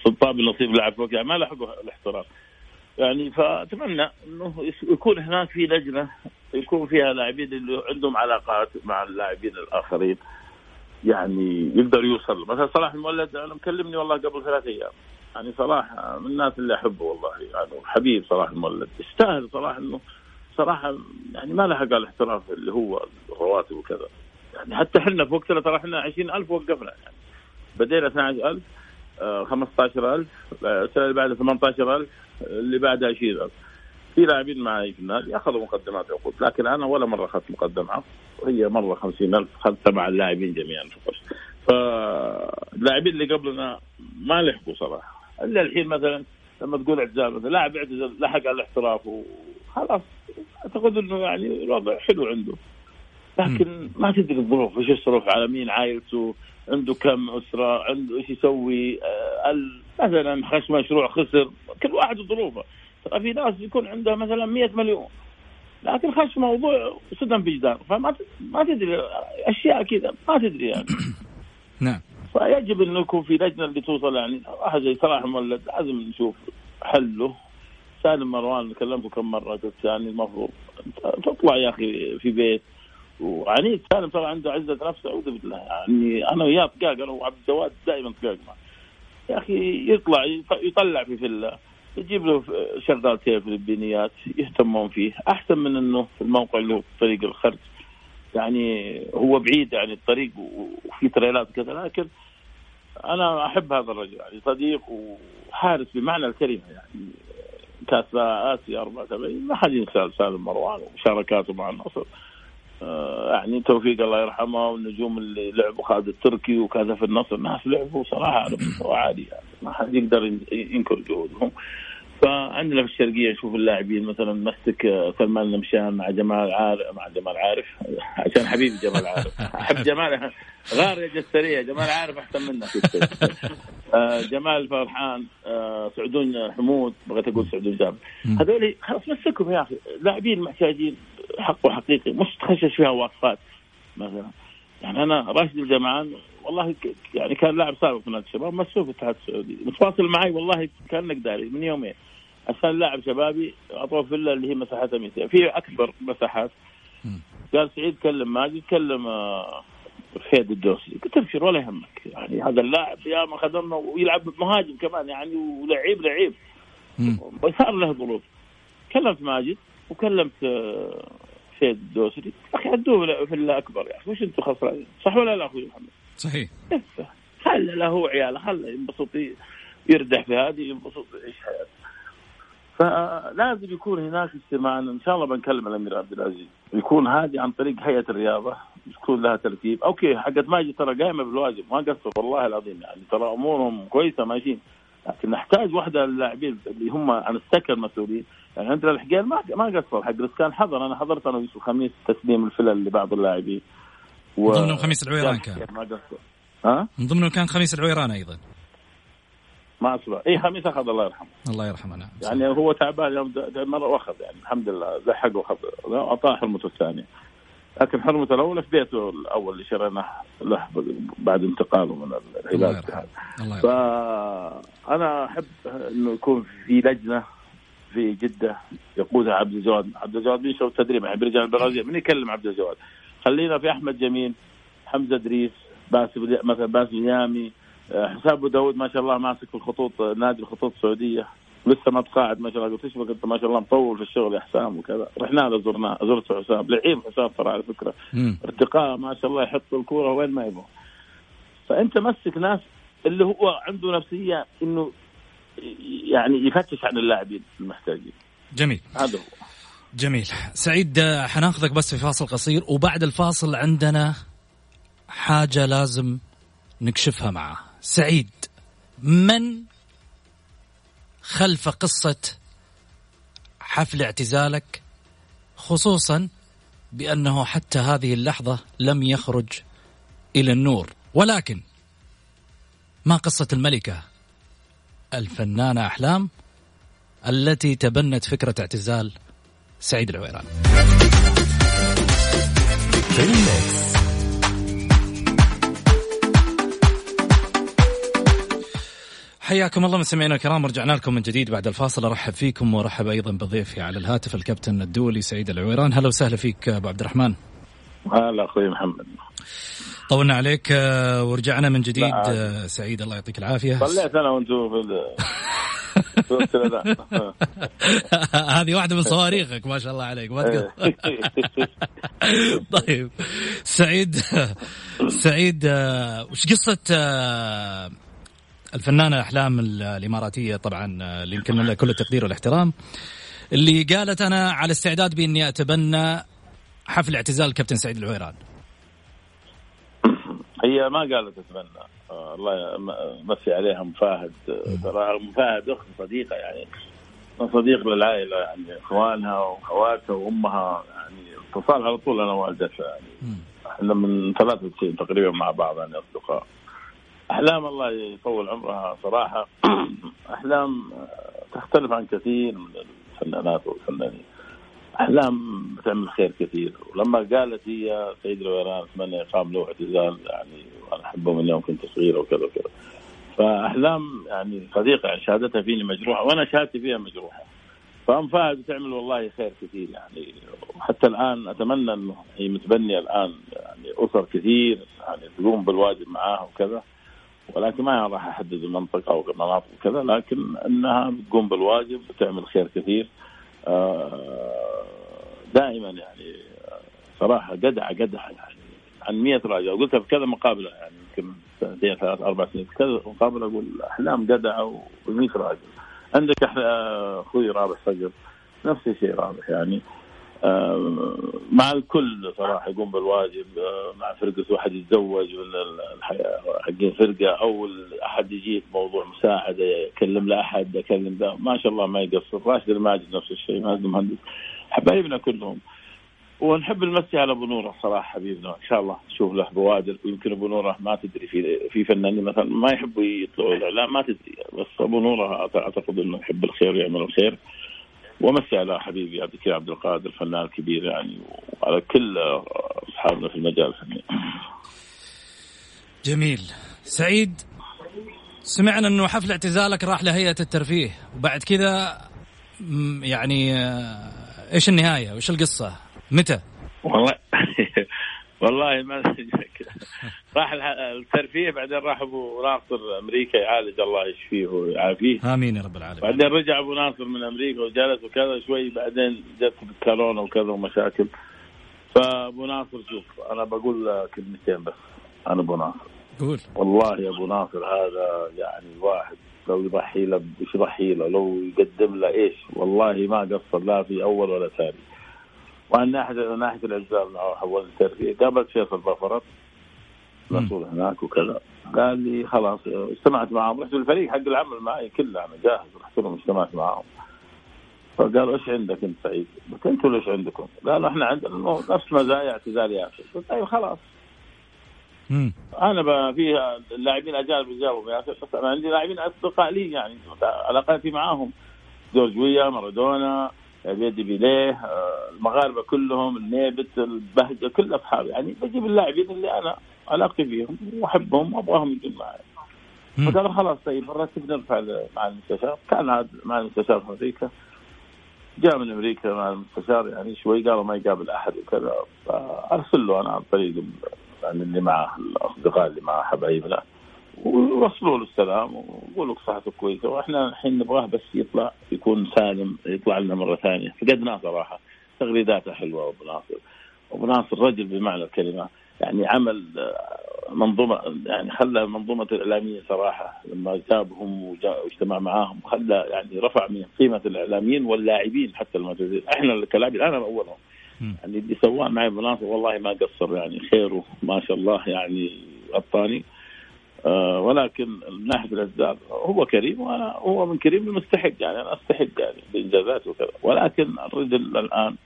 [SPEAKER 4] سلطان بن نصيب لعب في وقت يعني ما لحقوا الاحتراف. يعني فأتمنى إنه يكون هناك في لجنة يكون فيها لاعبين اللي عندهم علاقات مع اللاعبين الآخرين. يعني يقدر يوصل. مثلا صلاح المولد أنا مكلمني والله قبل ثلاث أيام. يعني صلاح من الناس اللي أحبه والله. يعني حبيب صلاح المولد. يستاهل صلاح إنه صراحة يعني ما لحق الاحتراف اللي هو الرواتب وكذا. يعني حتى إحنا في وقتنا ترى إحنا 20000 وقفنا. يعني بدينا 12000 آه، 15000 آه، السنة اللي بعدها 18000 اللي بعدها 20000 في لاعبين معي في النادي أخذوا مقدمات عقود لكن أنا ولا مرة أخذت مقدمة. وهي مرة 50000 اخذتها مع اللاعبين جميعا فقط فاللاعبين اللي قبلنا ما لحقوا صراحة. إلا الحين مثلا لما تقول اعتزال مثلا لاعب اعتزل لحق على الاحتراف وخلاص. أعتقد إنه يعني الوضع حلو عنده. لكن ما تدري الظروف إيش الظروف؟ على مين عائلته عنده كم أسرة عنده إيش يسوي آه، مثلا خش مشروع خسر كل واحد وظروفه. ترى في ناس يكون عندها مثلا 100 مليون. لكن خش موضوع صدم في جدار. فما ما تدري. أشياء كذا. ما تدري يعني.
[SPEAKER 3] نعم.
[SPEAKER 4] فيجب انه يكون في لجنة اللي توصل يعني. واحد زي صلاح مولد لازم نشوف حله سالم مروان كلمته كم مرة. قلت يعني المفروض تطلع يا أخي في بيت. وعنيد سالم ترى عنده عزة نفس. أعوذ بالله. يعني أنا وياه طقاق أنا وعبد الجواد دائما معه يا أخي يطلع يط- يطلع في فيلا. يجيب له شغالتين فلبينيات يهتمون فيه. أحسن من إنه في الموقع اللي هو طريق الخرج يعني هو بعيد يعني الطريق وفي تريلات كذا لكن أنا أحب هذا الرجل يعني صديق وحارس بمعنى الكلمة يعني. كاس اسيا 74 ما حد ينسى سالم مروان ومشاركاته مع النصر. آه، يعني توفيق الله يرحمه والنجوم اللي لعبوا خالد التركي وكذا في النصر ناس لعبوا صراحة على مستوى عالي يعني ما حد يقدر ينكر جهودهم. فعندنا في الشرقية نشوف اللاعبين مثلا مسك آه، سلمان المشان مع جمال عارف مع جمال عارف عشان حبيبي جمال عارف. أحب جمال غار يا جسرية جمال عارف أحسن منك آه، جمال فرحان آه، سعدون حمود بغيت أقول سعدون جابر هذول خلاص مسكهم يا أخي. لاعبين محتاجين حق وحقيقي مش تخشش فيها وصفات مثلا. يعني أنا راشد الجمعان والله يعني كان لاعب سابق في نادي الشباب مسوه في الاتحاد السعودي. متواصل معي والله كانك داري من يومين. عشان لاعب شبابي اعطوه فيلا اللي هي مساحتها 200 في أكبر مساحات. قال سعيد كلم ماجد كلم آه، فهد الدوسري. قلت ابشر ولا يهمك. يعني هذا اللاعب يا ما خدمنا ويلعب مهاجم كمان يعني ولعيب لعيب. وصار له ظروف. كلمت ماجد وكلمت فهد الدوسري أخي عدوه في الأكبر يا أخي وش أنتم خسرانين؟ صح ولا لا أخوي محمد؟
[SPEAKER 3] صحيح.
[SPEAKER 4] خله له هو عياله خله ينبسط يردح في هذه ينبسط يعيش حياته. فلازم يكون هناك اجتماع إن شاء الله بنكلم الأمير عبد العزيز. يكون هذه عن طريق هيئة الرياضة يكون لها ترتيب. أوكي حقت ماجد ترى قائمه بالواجب ما قصر والله العظيم يعني ترى أمورهم كويسة ماشيين. لكن نحتاج واحدة للاعبين اللي هم عن السكر مسؤولين. يعني عندنا الحقيقة ما ما قصر. حق كان حضر. أنا حضرت أنا ويوسف خميس تسليم الفلل لبعض اللاعبين.
[SPEAKER 3] و... ضمنهم خميس العويران كان.
[SPEAKER 4] ما قصر. ها؟
[SPEAKER 3] من ضمنهم كان خميس العويران أيضا.
[SPEAKER 4] ما أصبح. اي خميس أخذ الله يرحمه.
[SPEAKER 3] الله يرحمه نعم
[SPEAKER 4] يعني هو تعبان يوم مرة وأخذ يعني الحمد لله لحق وأخذ. أعطاه حرمته الثانية. لكن حرمته الاولى في بيته الأول اللي شريناه له بعد انتقاله من العلاج فانا أحب انه يكون في لجنة في جدة يقودها عبد الجواد، عبد الجواد بيشرب التدريب يعني بيرجع البرازيل. من يكلم عبد الجواد؟ خلينا في أحمد جميل حمزة ادريس باسم مثلا باسم يامي آه، حسام أبو داود ما شاء الله ماسك في الخطوط نادي الخطوط السعودية. لسه ما تقاعد ما شاء الله. قلت إيش قلت ما شاء الله مطول في الشغل يا حسام وكذا. رحنا له زرناه زرت حسام لعيب حسام ترى على فكرة. ارتقاء ما شاء الله يحط الكورة وين ما يبغى. فأنت مسك ناس اللي هو عنده نفسية إنه يعني يفتش عن اللاعبين المحتاجين.
[SPEAKER 3] جميل.
[SPEAKER 4] هذا هو.
[SPEAKER 3] جميل. سعيد حناخذك بس في فاصل قصير وبعد الفاصل عندنا حاجة لازم نكشفها معه. سعيد من خلف قصة حفل اعتزالك؟ خصوصا بأنه حتى هذه اللحظة لم يخرج إلى النور. ولكن ما قصة الملكة؟ الفنانة أحلام التي تبنت فكرة اعتزال سعيد العويران. حياكم الله مستمعينا الكرام رجعنا لكم من جديد بعد الفاصل. أرحب فيكم وأرحب أيضا بضيفي على الهاتف الكابتن الدولي سعيد العويران. هلا وسهلا فيك أبو عبد الرحمن.
[SPEAKER 4] هلا أخوي محمد.
[SPEAKER 3] طولنا عليك آه، ورجعنا من جديد. آه، سعيد الله يعطيك العافية.
[SPEAKER 4] صليت أنا وأنتم في
[SPEAKER 3] هذه واحدة من صواريخك ما شاء الله عليك. ما طيب. سعيد سعيد آه، وش قصة الفنانة أحلام الإماراتية؟ طبعا اللي يمكن لها كل التقدير والإحترام. اللي قالت أنا على استعداد بإني أتبنى حفل اعتزال الكابتن سعيد العويران.
[SPEAKER 4] هي ما قالت اتبنى آه الله يمسي عليها مفاهد ترى مفاهد أخت صديقة يعني. صديق للعائلة يعني إخوانها وأخواتها وأمها يعني. اتصال على طول أنا والدتها يعني. إحنا من 93 تقريبا مع بعض يعني أصدقاء. أحلام الله يطول عمرها صراحة. أحلام تختلف عن كثير من الفنانات والفنانين. احلام بتعمل خير كثير. ولما قالت هي سيد الويران اتمنى يقام له اعتزال يعني وأنا أحبه من يوم كنت صغيره وكذا وكذا. فاحلام يعني صديقة يعني شهادتها فيني مجروحة وأنا شهادتي فيها مجروحة. فأم فهد بتعمل والله خير كثير يعني وحتى الآن أتمنى إنه هي متبنية الآن يعني أسر كثير يعني تقوم بالواجب معاها وكذا. ولكن ما راح أحدد المنطقة أو المناطق وكذا لكن إنها بتقوم بالواجب بتعمل خير كثير. دائما يعني صراحة جدعه جدعه يعني. عن 100 راجل قلتها في كذا مقابلة يعني يمكن سنتين ثلاث أربع سنين في كذا مقابلة أقول أحلام جدعة و100 راجل عندك إحنا أخوي رابح صقر نفس الشيء رابح يعني. آه، مع الكل صراحة يقوم بالواجب آه، مع فرقة واحد يتزوج ولا حقين فرقة أو احد يجي موضوع مساعدة يكلم لاحد يكلم ده ما شاء الله ما يقصر. راشد الماجد نفس الشيء ماجد المهندس حبايبنا كلهم. ونحب نمسي على أبو نوره صراحة حبيبنا إن شاء الله نشوف له بوادر. ويمكن أبو نوره ما تدري في في فنانين مثلا ما يحبوا يطلعوا الاعلام ما تدري. بس أبو نوره أعتقد إنه يحب الخير ويعمل الخير. ومسي على حبيبي عبد الكريم عبد القادر فنان كبير يعني وعلى كل أصحابنا في المجال الفني.
[SPEAKER 3] جميل. سعيد سمعنا إنه حفل اعتزالك راح لهيئة الترفيه وبعد كذا يعني آه، إيش النهاية؟ وإيش القصة؟ متى؟
[SPEAKER 4] والله والله ما راح الترفيه بعدين راح أبو ناصر أمريكا يعالج الله يشفيه ويعافيه.
[SPEAKER 3] آمين يا رب العالمين.
[SPEAKER 4] بعدين رجع أبو ناصر من أمريكا وجلس وكذا شوي بعدين جت كورونا وكذا ومشاكل. فأبو ناصر شوف أنا بقول كلمتين بس. أنا أبو ناصر.
[SPEAKER 3] قول.
[SPEAKER 4] والله يا أبو ناصر هذا يعني واحد لو يضحي له إيش يضحي له لو يقدم له إيش؟ والله ما قصر لا في أول ولا ثاني. وعن ناحيه ناحية العزال حول الترفيه قابلت فيصل بفرط مسؤول هناك وكذا. قال لي خلاص اجتمعت معهم. رحت للفريق حق العمل معي كله أنا جاهز رحت لهم اجتمعت معهم. فقالوا إيش عندك أنت سعيد؟ قلت أنتم إيش عندكم؟ قالوا إحنا عندنا. نفس مزايا اعتزال ياسر قلت طيب خلاص.
[SPEAKER 3] مم.
[SPEAKER 4] أنا في اللاعبين اجانب يجاوبوا ياسر بس أنا عندي لاعبين اصدقاء لي يعني علاقاتي معاهم جورج ويا مارادونا بيدي بيليه آه، المغاربة كلهم النيبت البهجة كل أصحابي. يعني بجيب اللاعبين اللي أنا علاقتي فيهم وأحبهم وأبغاهم يجون معي فقال خلاص طيب نرتب نرفع مع المستشار. كان هذا مع المستشار في أمريكا. جاء من أمريكا مع المستشار يعني شوي قالوا ما يقابل أحد وكذا. فأرسل له أنا عن طريق يعني اللي معه الأصدقاء اللي معه حبايبنا. ويوصلوا له السلام ويقولوا لك صحته كويسة. وإحنا الحين نبغاه بس يطلع يكون سالم يطلع لنا مرة ثانية. فقدناه صراحة. تغريداته حلوة أبو ناصر. أبو ناصر رجل بمعنى الكلمة. يعني عمل آه، منظومة يعني خلى منظومة الاعلاميين صراحة لما جابهم واجتمع معاهم خلى يعني رفع من قيمة الإعلاميين واللاعبين حتى المعتزلين. إحنا كلاعبين أنا اولهم يعني اللي سواه معي ابو ناصر والله ما قصر يعني خيره ما شاء الله يعني غطاني آه ولكن من ناحيه الاسباب هو كريم وأنا هو من كريم المستحق يعني أنا أستحق يعني بانجازاته وكذا. ولكن الرجل الآن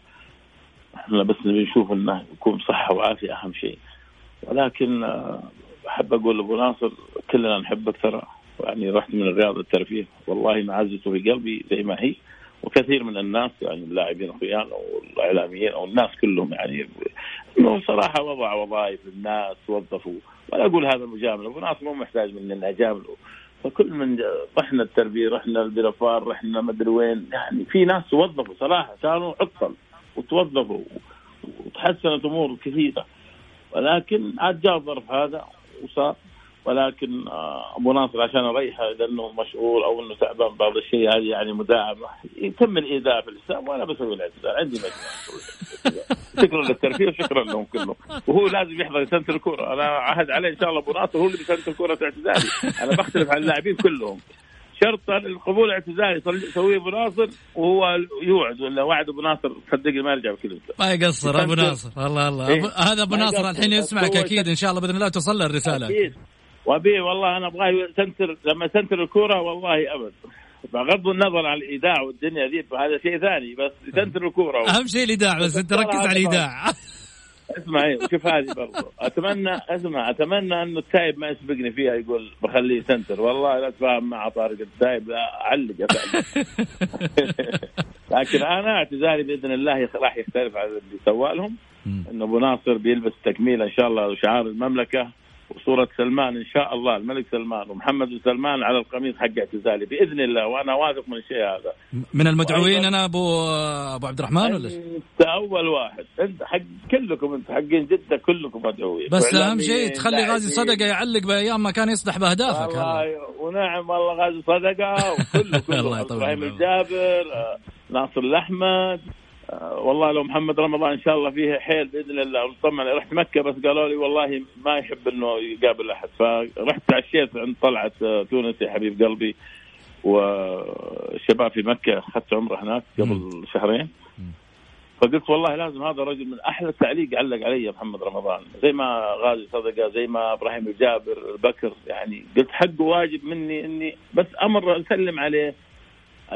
[SPEAKER 4] إحنا بس نشوف انه يكون صحة وعافية أهم شيء. ولكن آه أحب أقول لأبو ناصر كلنا نحبك ترى. يعني رحت من الرياض الترفيه والله معزته في قلبي زي ما هي. وكثير من الناس يعني اللاعبين اخويانا والإعلاميين أو الناس كلهم يعني إنه صراحة وضع وظائف للناس وظفوا. ولا أقول هذا مجامله أبو ناصر مو محتاج مننا أجامله. فكل من رحنا التربيه رحنا البرفار رحنا مدري وين. يعني في ناس توظفوا صراحة كانوا عطل. وتوظفوا وتحسنت أمور كثيرة. ولكن عاد جاء الظرف هذا وصار. ولكن آه، أبو ناصر عشان اريحه لأنه مشغول أو إنه تعبان بعض الشيء هذه يعني مداعمه يتم الإيذاء في الإسلام وأنا بسوي الاعتذار عندي مجموعة شكرا للترفيه وشكرا لهم كلهم. وهو لازم يحضر سنة الكورة. أنا عهد عليه إن شاء الله أبو ناصر هو اللي بسنه الكورة اعتزالي. أنا بختلف عن اللاعبين كلهم. شرط القبول اعتزالي يسويه أبو ناصر وهو يوعد ولا وعد أبو ناصر صدقني ما يرجع بكلمته
[SPEAKER 3] ما يقصر أبو ناصر. الله الله. إيه؟ هذا أبو ناصر الحين يسمعك أكيد إن شاء الله بإذن الله توصل له الرسالة.
[SPEAKER 4] أكيد. وبي والله أنا أبغاه يسنتر لما يسنتر الكورة والله أبد. بغض النظر عن الايداع والدنيا ذي هذا شيء ثاني بس يسنتر الكورة
[SPEAKER 3] أهم شيء الايداع بس أنت ركز على الايداع
[SPEAKER 4] اسمع إيه، شوف هذه برضو. أتمنى اسمع أتمنى إنه التايب ما يسبقني فيها يقول بخليه سنتر. والله لا اتفاهم مع طارق التايب أعلق لكن أنا اعتزالي بإذن الله راح يختلف عن اللي سوى لهم. إنه أبو ناصر بيلبس تكميلة إن شاء الله شعار المملكة. وصورة سلمان إن شاء الله الملك سلمان ومحمد بن سلمان على القميص حق اعتزالي بإذن الله وأنا واثق من الشيء هذا.
[SPEAKER 3] من المدعوين أنا أبو أبو عبد الرحمن ولا؟
[SPEAKER 4] أنت أول واحد. أنت حق كلكم أنت حقين جدة كلكم مدعوين.
[SPEAKER 3] بس أهم شيء تخلي غازي صدقة يعلق بأيام ما كان يصدح بأهدافك.
[SPEAKER 4] والله ونعم والله غازي صدقة وكله كله. إبراهيم الجابر آه، ناصر الأحمد. والله لو محمد رمضان إن شاء الله فيه حيل بإذن الله ونطمن رحت مكة بس قالوا لي والله ما يحب إنه يقابل أحد. فرحت تعشيت عند طلعت آه، تونسي حبيب قلبي والشباب في مكة أخذت عمرة هناك قبل شهرين. فقلت والله لازم هذا الرجل من أحلى التعليق علق علي محمد رمضان. زي ما غازي صدقة زي ما إبراهيم الجابر بكر يعني قلت حق واجب مني إني بس أمر أسلم عليه.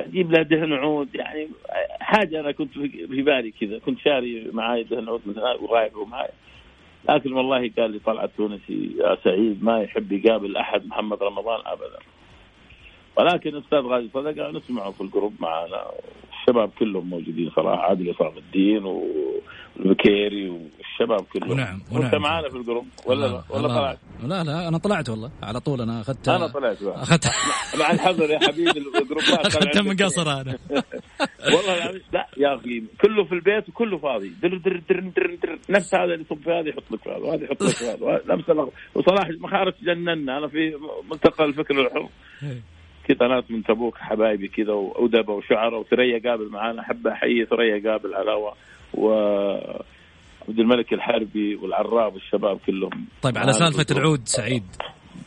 [SPEAKER 4] أجيب له دهن عود يعني حاجة أنا كنت في بالي كذا كنت شاري معاي دهن عود من هناك ورايحه معاي. لكن والله قال لي طلعت تونسي يا سعيد ما يحب يقابل أحد محمد رمضان ابدا. ولكن أستاذ غازي صدقه نسمعه في ال group معنا الشباب كلهم موجودين صراحة عادل عصام الدين والبكيري والشباب كلهم
[SPEAKER 3] نعم
[SPEAKER 4] وانت معنا في ال group؟ ولا لا ولا طلعت؟
[SPEAKER 3] لا لا أنا طلعت والله على طول أنا أخذت
[SPEAKER 4] أنا طلعت
[SPEAKER 3] أخذت
[SPEAKER 4] مع الحذر يا حبيبي الجروبات
[SPEAKER 3] اخذتها من قصر أنا.
[SPEAKER 4] والله لا يا أخي كله في البيت وكله فاضي. در در در در در نفس هذا اللي يصب في هذا يحط لك في هذا وهذا يحط لك في هذا نفس وصراحه مخارج جننا أنا في ملتقى الفكر الحر كذا ناس من تبوك حبايبي كذا وأدبة وشعراء وثريا قابل معانا أحب أحيي ثريا قابل علاوة. و عبد الملك الحربي والعراب والشباب كلهم.
[SPEAKER 3] طيب على سالفة العود سعيد.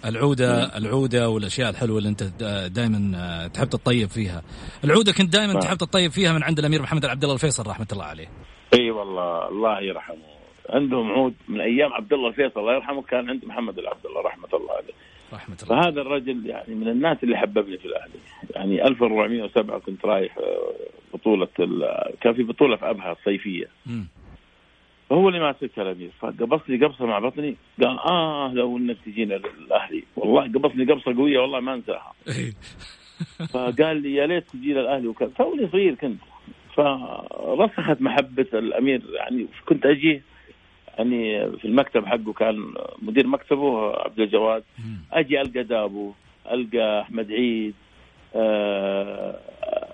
[SPEAKER 3] العودة العودة والأشياء الحلوة اللي أنت دائما تحب تطيب فيها. العودة كنت دائما تحب تطيب فيها من عند الأمير محمد عبد الله الفيصل رحمة الله عليه.
[SPEAKER 4] إي والله الله يرحمه. عندهم عود من أيام عبد الله الفيصل الله يرحمه كان عند محمد العبد الله رحمة الله عليه.
[SPEAKER 3] رحمة الله.
[SPEAKER 4] فهذا الرجل يعني من الناس اللي حببني في الاهلي يعني 1407 كنت رايح بطولة كان في بطولة في أبها الصيفية.
[SPEAKER 3] مم.
[SPEAKER 4] فهو اللي ماسكها الامير فقبصني قبصة مع بطني. قال آه لو إنك تجينا الاهلي والله قبصني قبصة قوية والله ما أنساها. فقال لي يا ليت تجينا الاهلي وكذا. توني صغير كنت. فرسخت محبة الأمير يعني كنت أجي يعني في المكتب حقه كان مدير مكتبه عبد الجواد. أجي ألقى دابو ألقى أحمد عيد.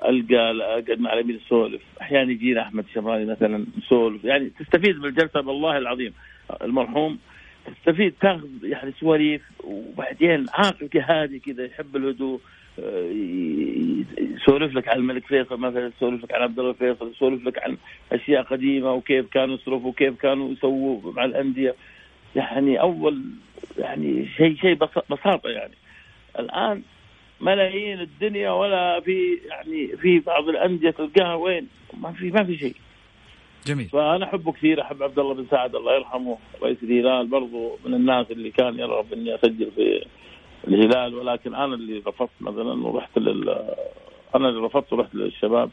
[SPEAKER 4] ألقى اقعد مع الامير نسولف أحيانا يجينا أحمد شمالي مثلا نسولف يعني تستفيد من الجلسة بالله العظيم. المرحوم تستفيد تاخذ يعني سواليف وبعدين عاقل هادي كذا يحب الهدوء. آه، يسولف لك عن الملك فيصل مثلا يسولف لك عن عبد الله فيصل يسولف لك عن أشياء قديمة وكيف كانوا يصرفوا وكيف كانوا يسووا مع الأندية. يعني أول يعني شيء شيء بس- بساطة يعني. الآن ملايين الدنيا ولا في يعني في بعض الأندية تلقاها وين؟ ما في ما في شيء.
[SPEAKER 3] جميل.
[SPEAKER 4] فأنا أحبه كثير أحب عبد الله بن سعد الله يرحمه رئيس الهلال برضو من الناس اللي كان يرغب إني أسجل في الهلال. ولكن أنا اللي رفضت مثلا ورحت لل أنا اللي رفضت ورحت للشباب.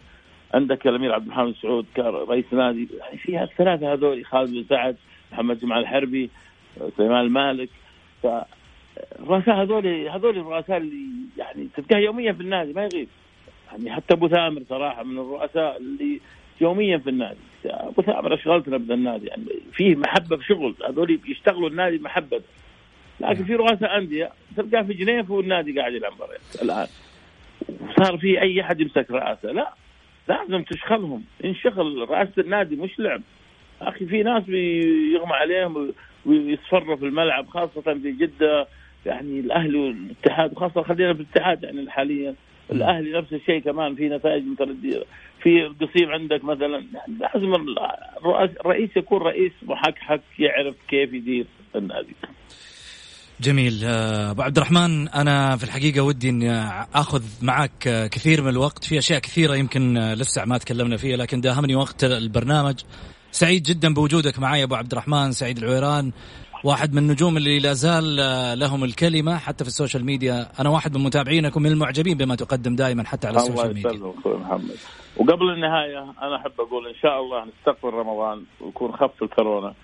[SPEAKER 4] عندك الأمير عبد الحميد سعود كان رئيس نادي. يعني فيها الثلاثه هذول خالد بن سعد محمد جمعه الحربي سليمان المالك ف الرؤساء هذول هذول الرؤساء اللي يعني تلقاه يوميا في النادي ما يغيب. يعني حتى أبو ثامر صراحة من الرؤساء اللي يوميا في النادي. أبو ثامر أشغلتنا بذا النادي يعني فيه محبة في شغل هذول يشتغلوا النادي محبة. لكن في رؤساء أندية تلقاه في جنيف والنادي قاعد يلعب الآن وصار في أي أحد يمسك رئاسه لا. لازم تشغلهم انشغل رئاسه النادي مش لعب. أخي في ناس بيغمى عليهم ويصفروا في الملعب خاصة في جدة. يعني الاهلي والاتحاد وخاصة خلينا في الاتحاد يعني حاليا الاهلي نفس الشيء كمان في نتائج مترددة. في القصيم عندك مثلا لازم الرئيس يكون رئيس محكحك يعرف كيف يدير النادي.
[SPEAKER 3] جميل. آه، أبو عبد الرحمن أنا في الحقيقة ودي إني آخذ معك آه، كثير من الوقت. في أشياء كثيرة يمكن آه، لسه ما تكلمنا فيها لكن داهمني وقت البرنامج. سعيد جدا بوجودك معي أبو عبد الرحمن سعيد العويران. واحد من النجوم اللي لا زال آه، لهم الكلمة حتى في ال social media. أنا واحد من متابعينك ومن المعجبين بما تقدم دائما حتى على
[SPEAKER 4] الله
[SPEAKER 3] السوشيال ميديا.
[SPEAKER 4] يسلمك أخوي محمد. وقبل النهاية أنا أحب أقول إن شاء الله نستقبل رمضان ويكون خف الكورونا.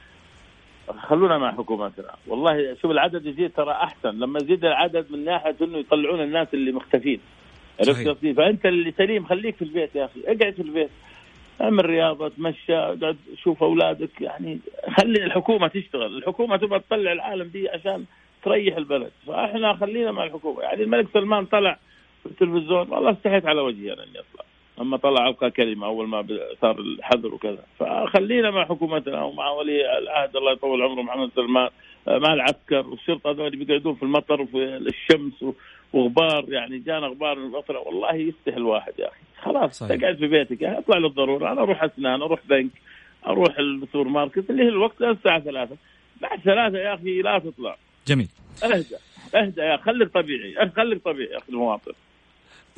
[SPEAKER 4] خلونا مع حكومتنا. والله شوف العدد يزيد ترى أحسن. لما يزيد العدد من ناحية إنه يطلعون الناس اللي مختفين. عرفت. قصدي؟ فأنت اللي سليم خليك في البيت يا أخي. اقعد في البيت. اعمل رياضه تمشى اقعد شوف أولادك يعني خلي الحكومة تشتغل. الحكومة تبغى تطلع العالم دي عشان تريح البلد. فإحنا خلينا مع الحكومة. يعني الملك سلمان طلع في التلفزيون والله استحيت على وجهي أنا إني أطلع. أما طلع ألقى كلمة أول ما صار الحظر وكذا. فخلينا مع حكومتنا ومع ولي العهد الله يطول عمره محمد سلمان. آه، مع العسكر والشرطة هذول بيقعدون في المطر وفي الشمس وغبار يعني جانا غبار من الفترة والله يستحي الواحد يا أخي. خلاص
[SPEAKER 3] صحيح.
[SPEAKER 4] تقعد في بيتك. أطلع للضرورة. أنا أروح أسنان أروح بنك أروح السوبر ماركت. اللي هي الوقت الساعة ثلاثة. بعد ثلاثة يا أخي لا تطلع.
[SPEAKER 3] جميل.
[SPEAKER 4] أهدى. أهدى يا خليك طبيعي. خليك طبيعي يا أخي المواطن.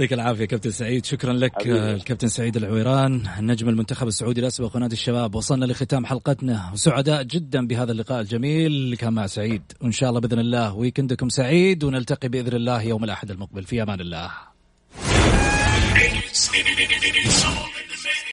[SPEAKER 3] يعطيك العافية كابتن سعيد. شكرا لك
[SPEAKER 4] حبيبي.
[SPEAKER 3] الكابتن سعيد العويران نجم المنتخب السعودي الأسبق ونادي الشباب. وصلنا لختام حلقتنا. وسعداء جدا بهذا اللقاء الجميل. اللي كان مع سعيد وإن شاء الله بإذن الله. ويكندكم سعيد ونلتقي بإذن الله يوم الأحد المقبل. في أمان الله.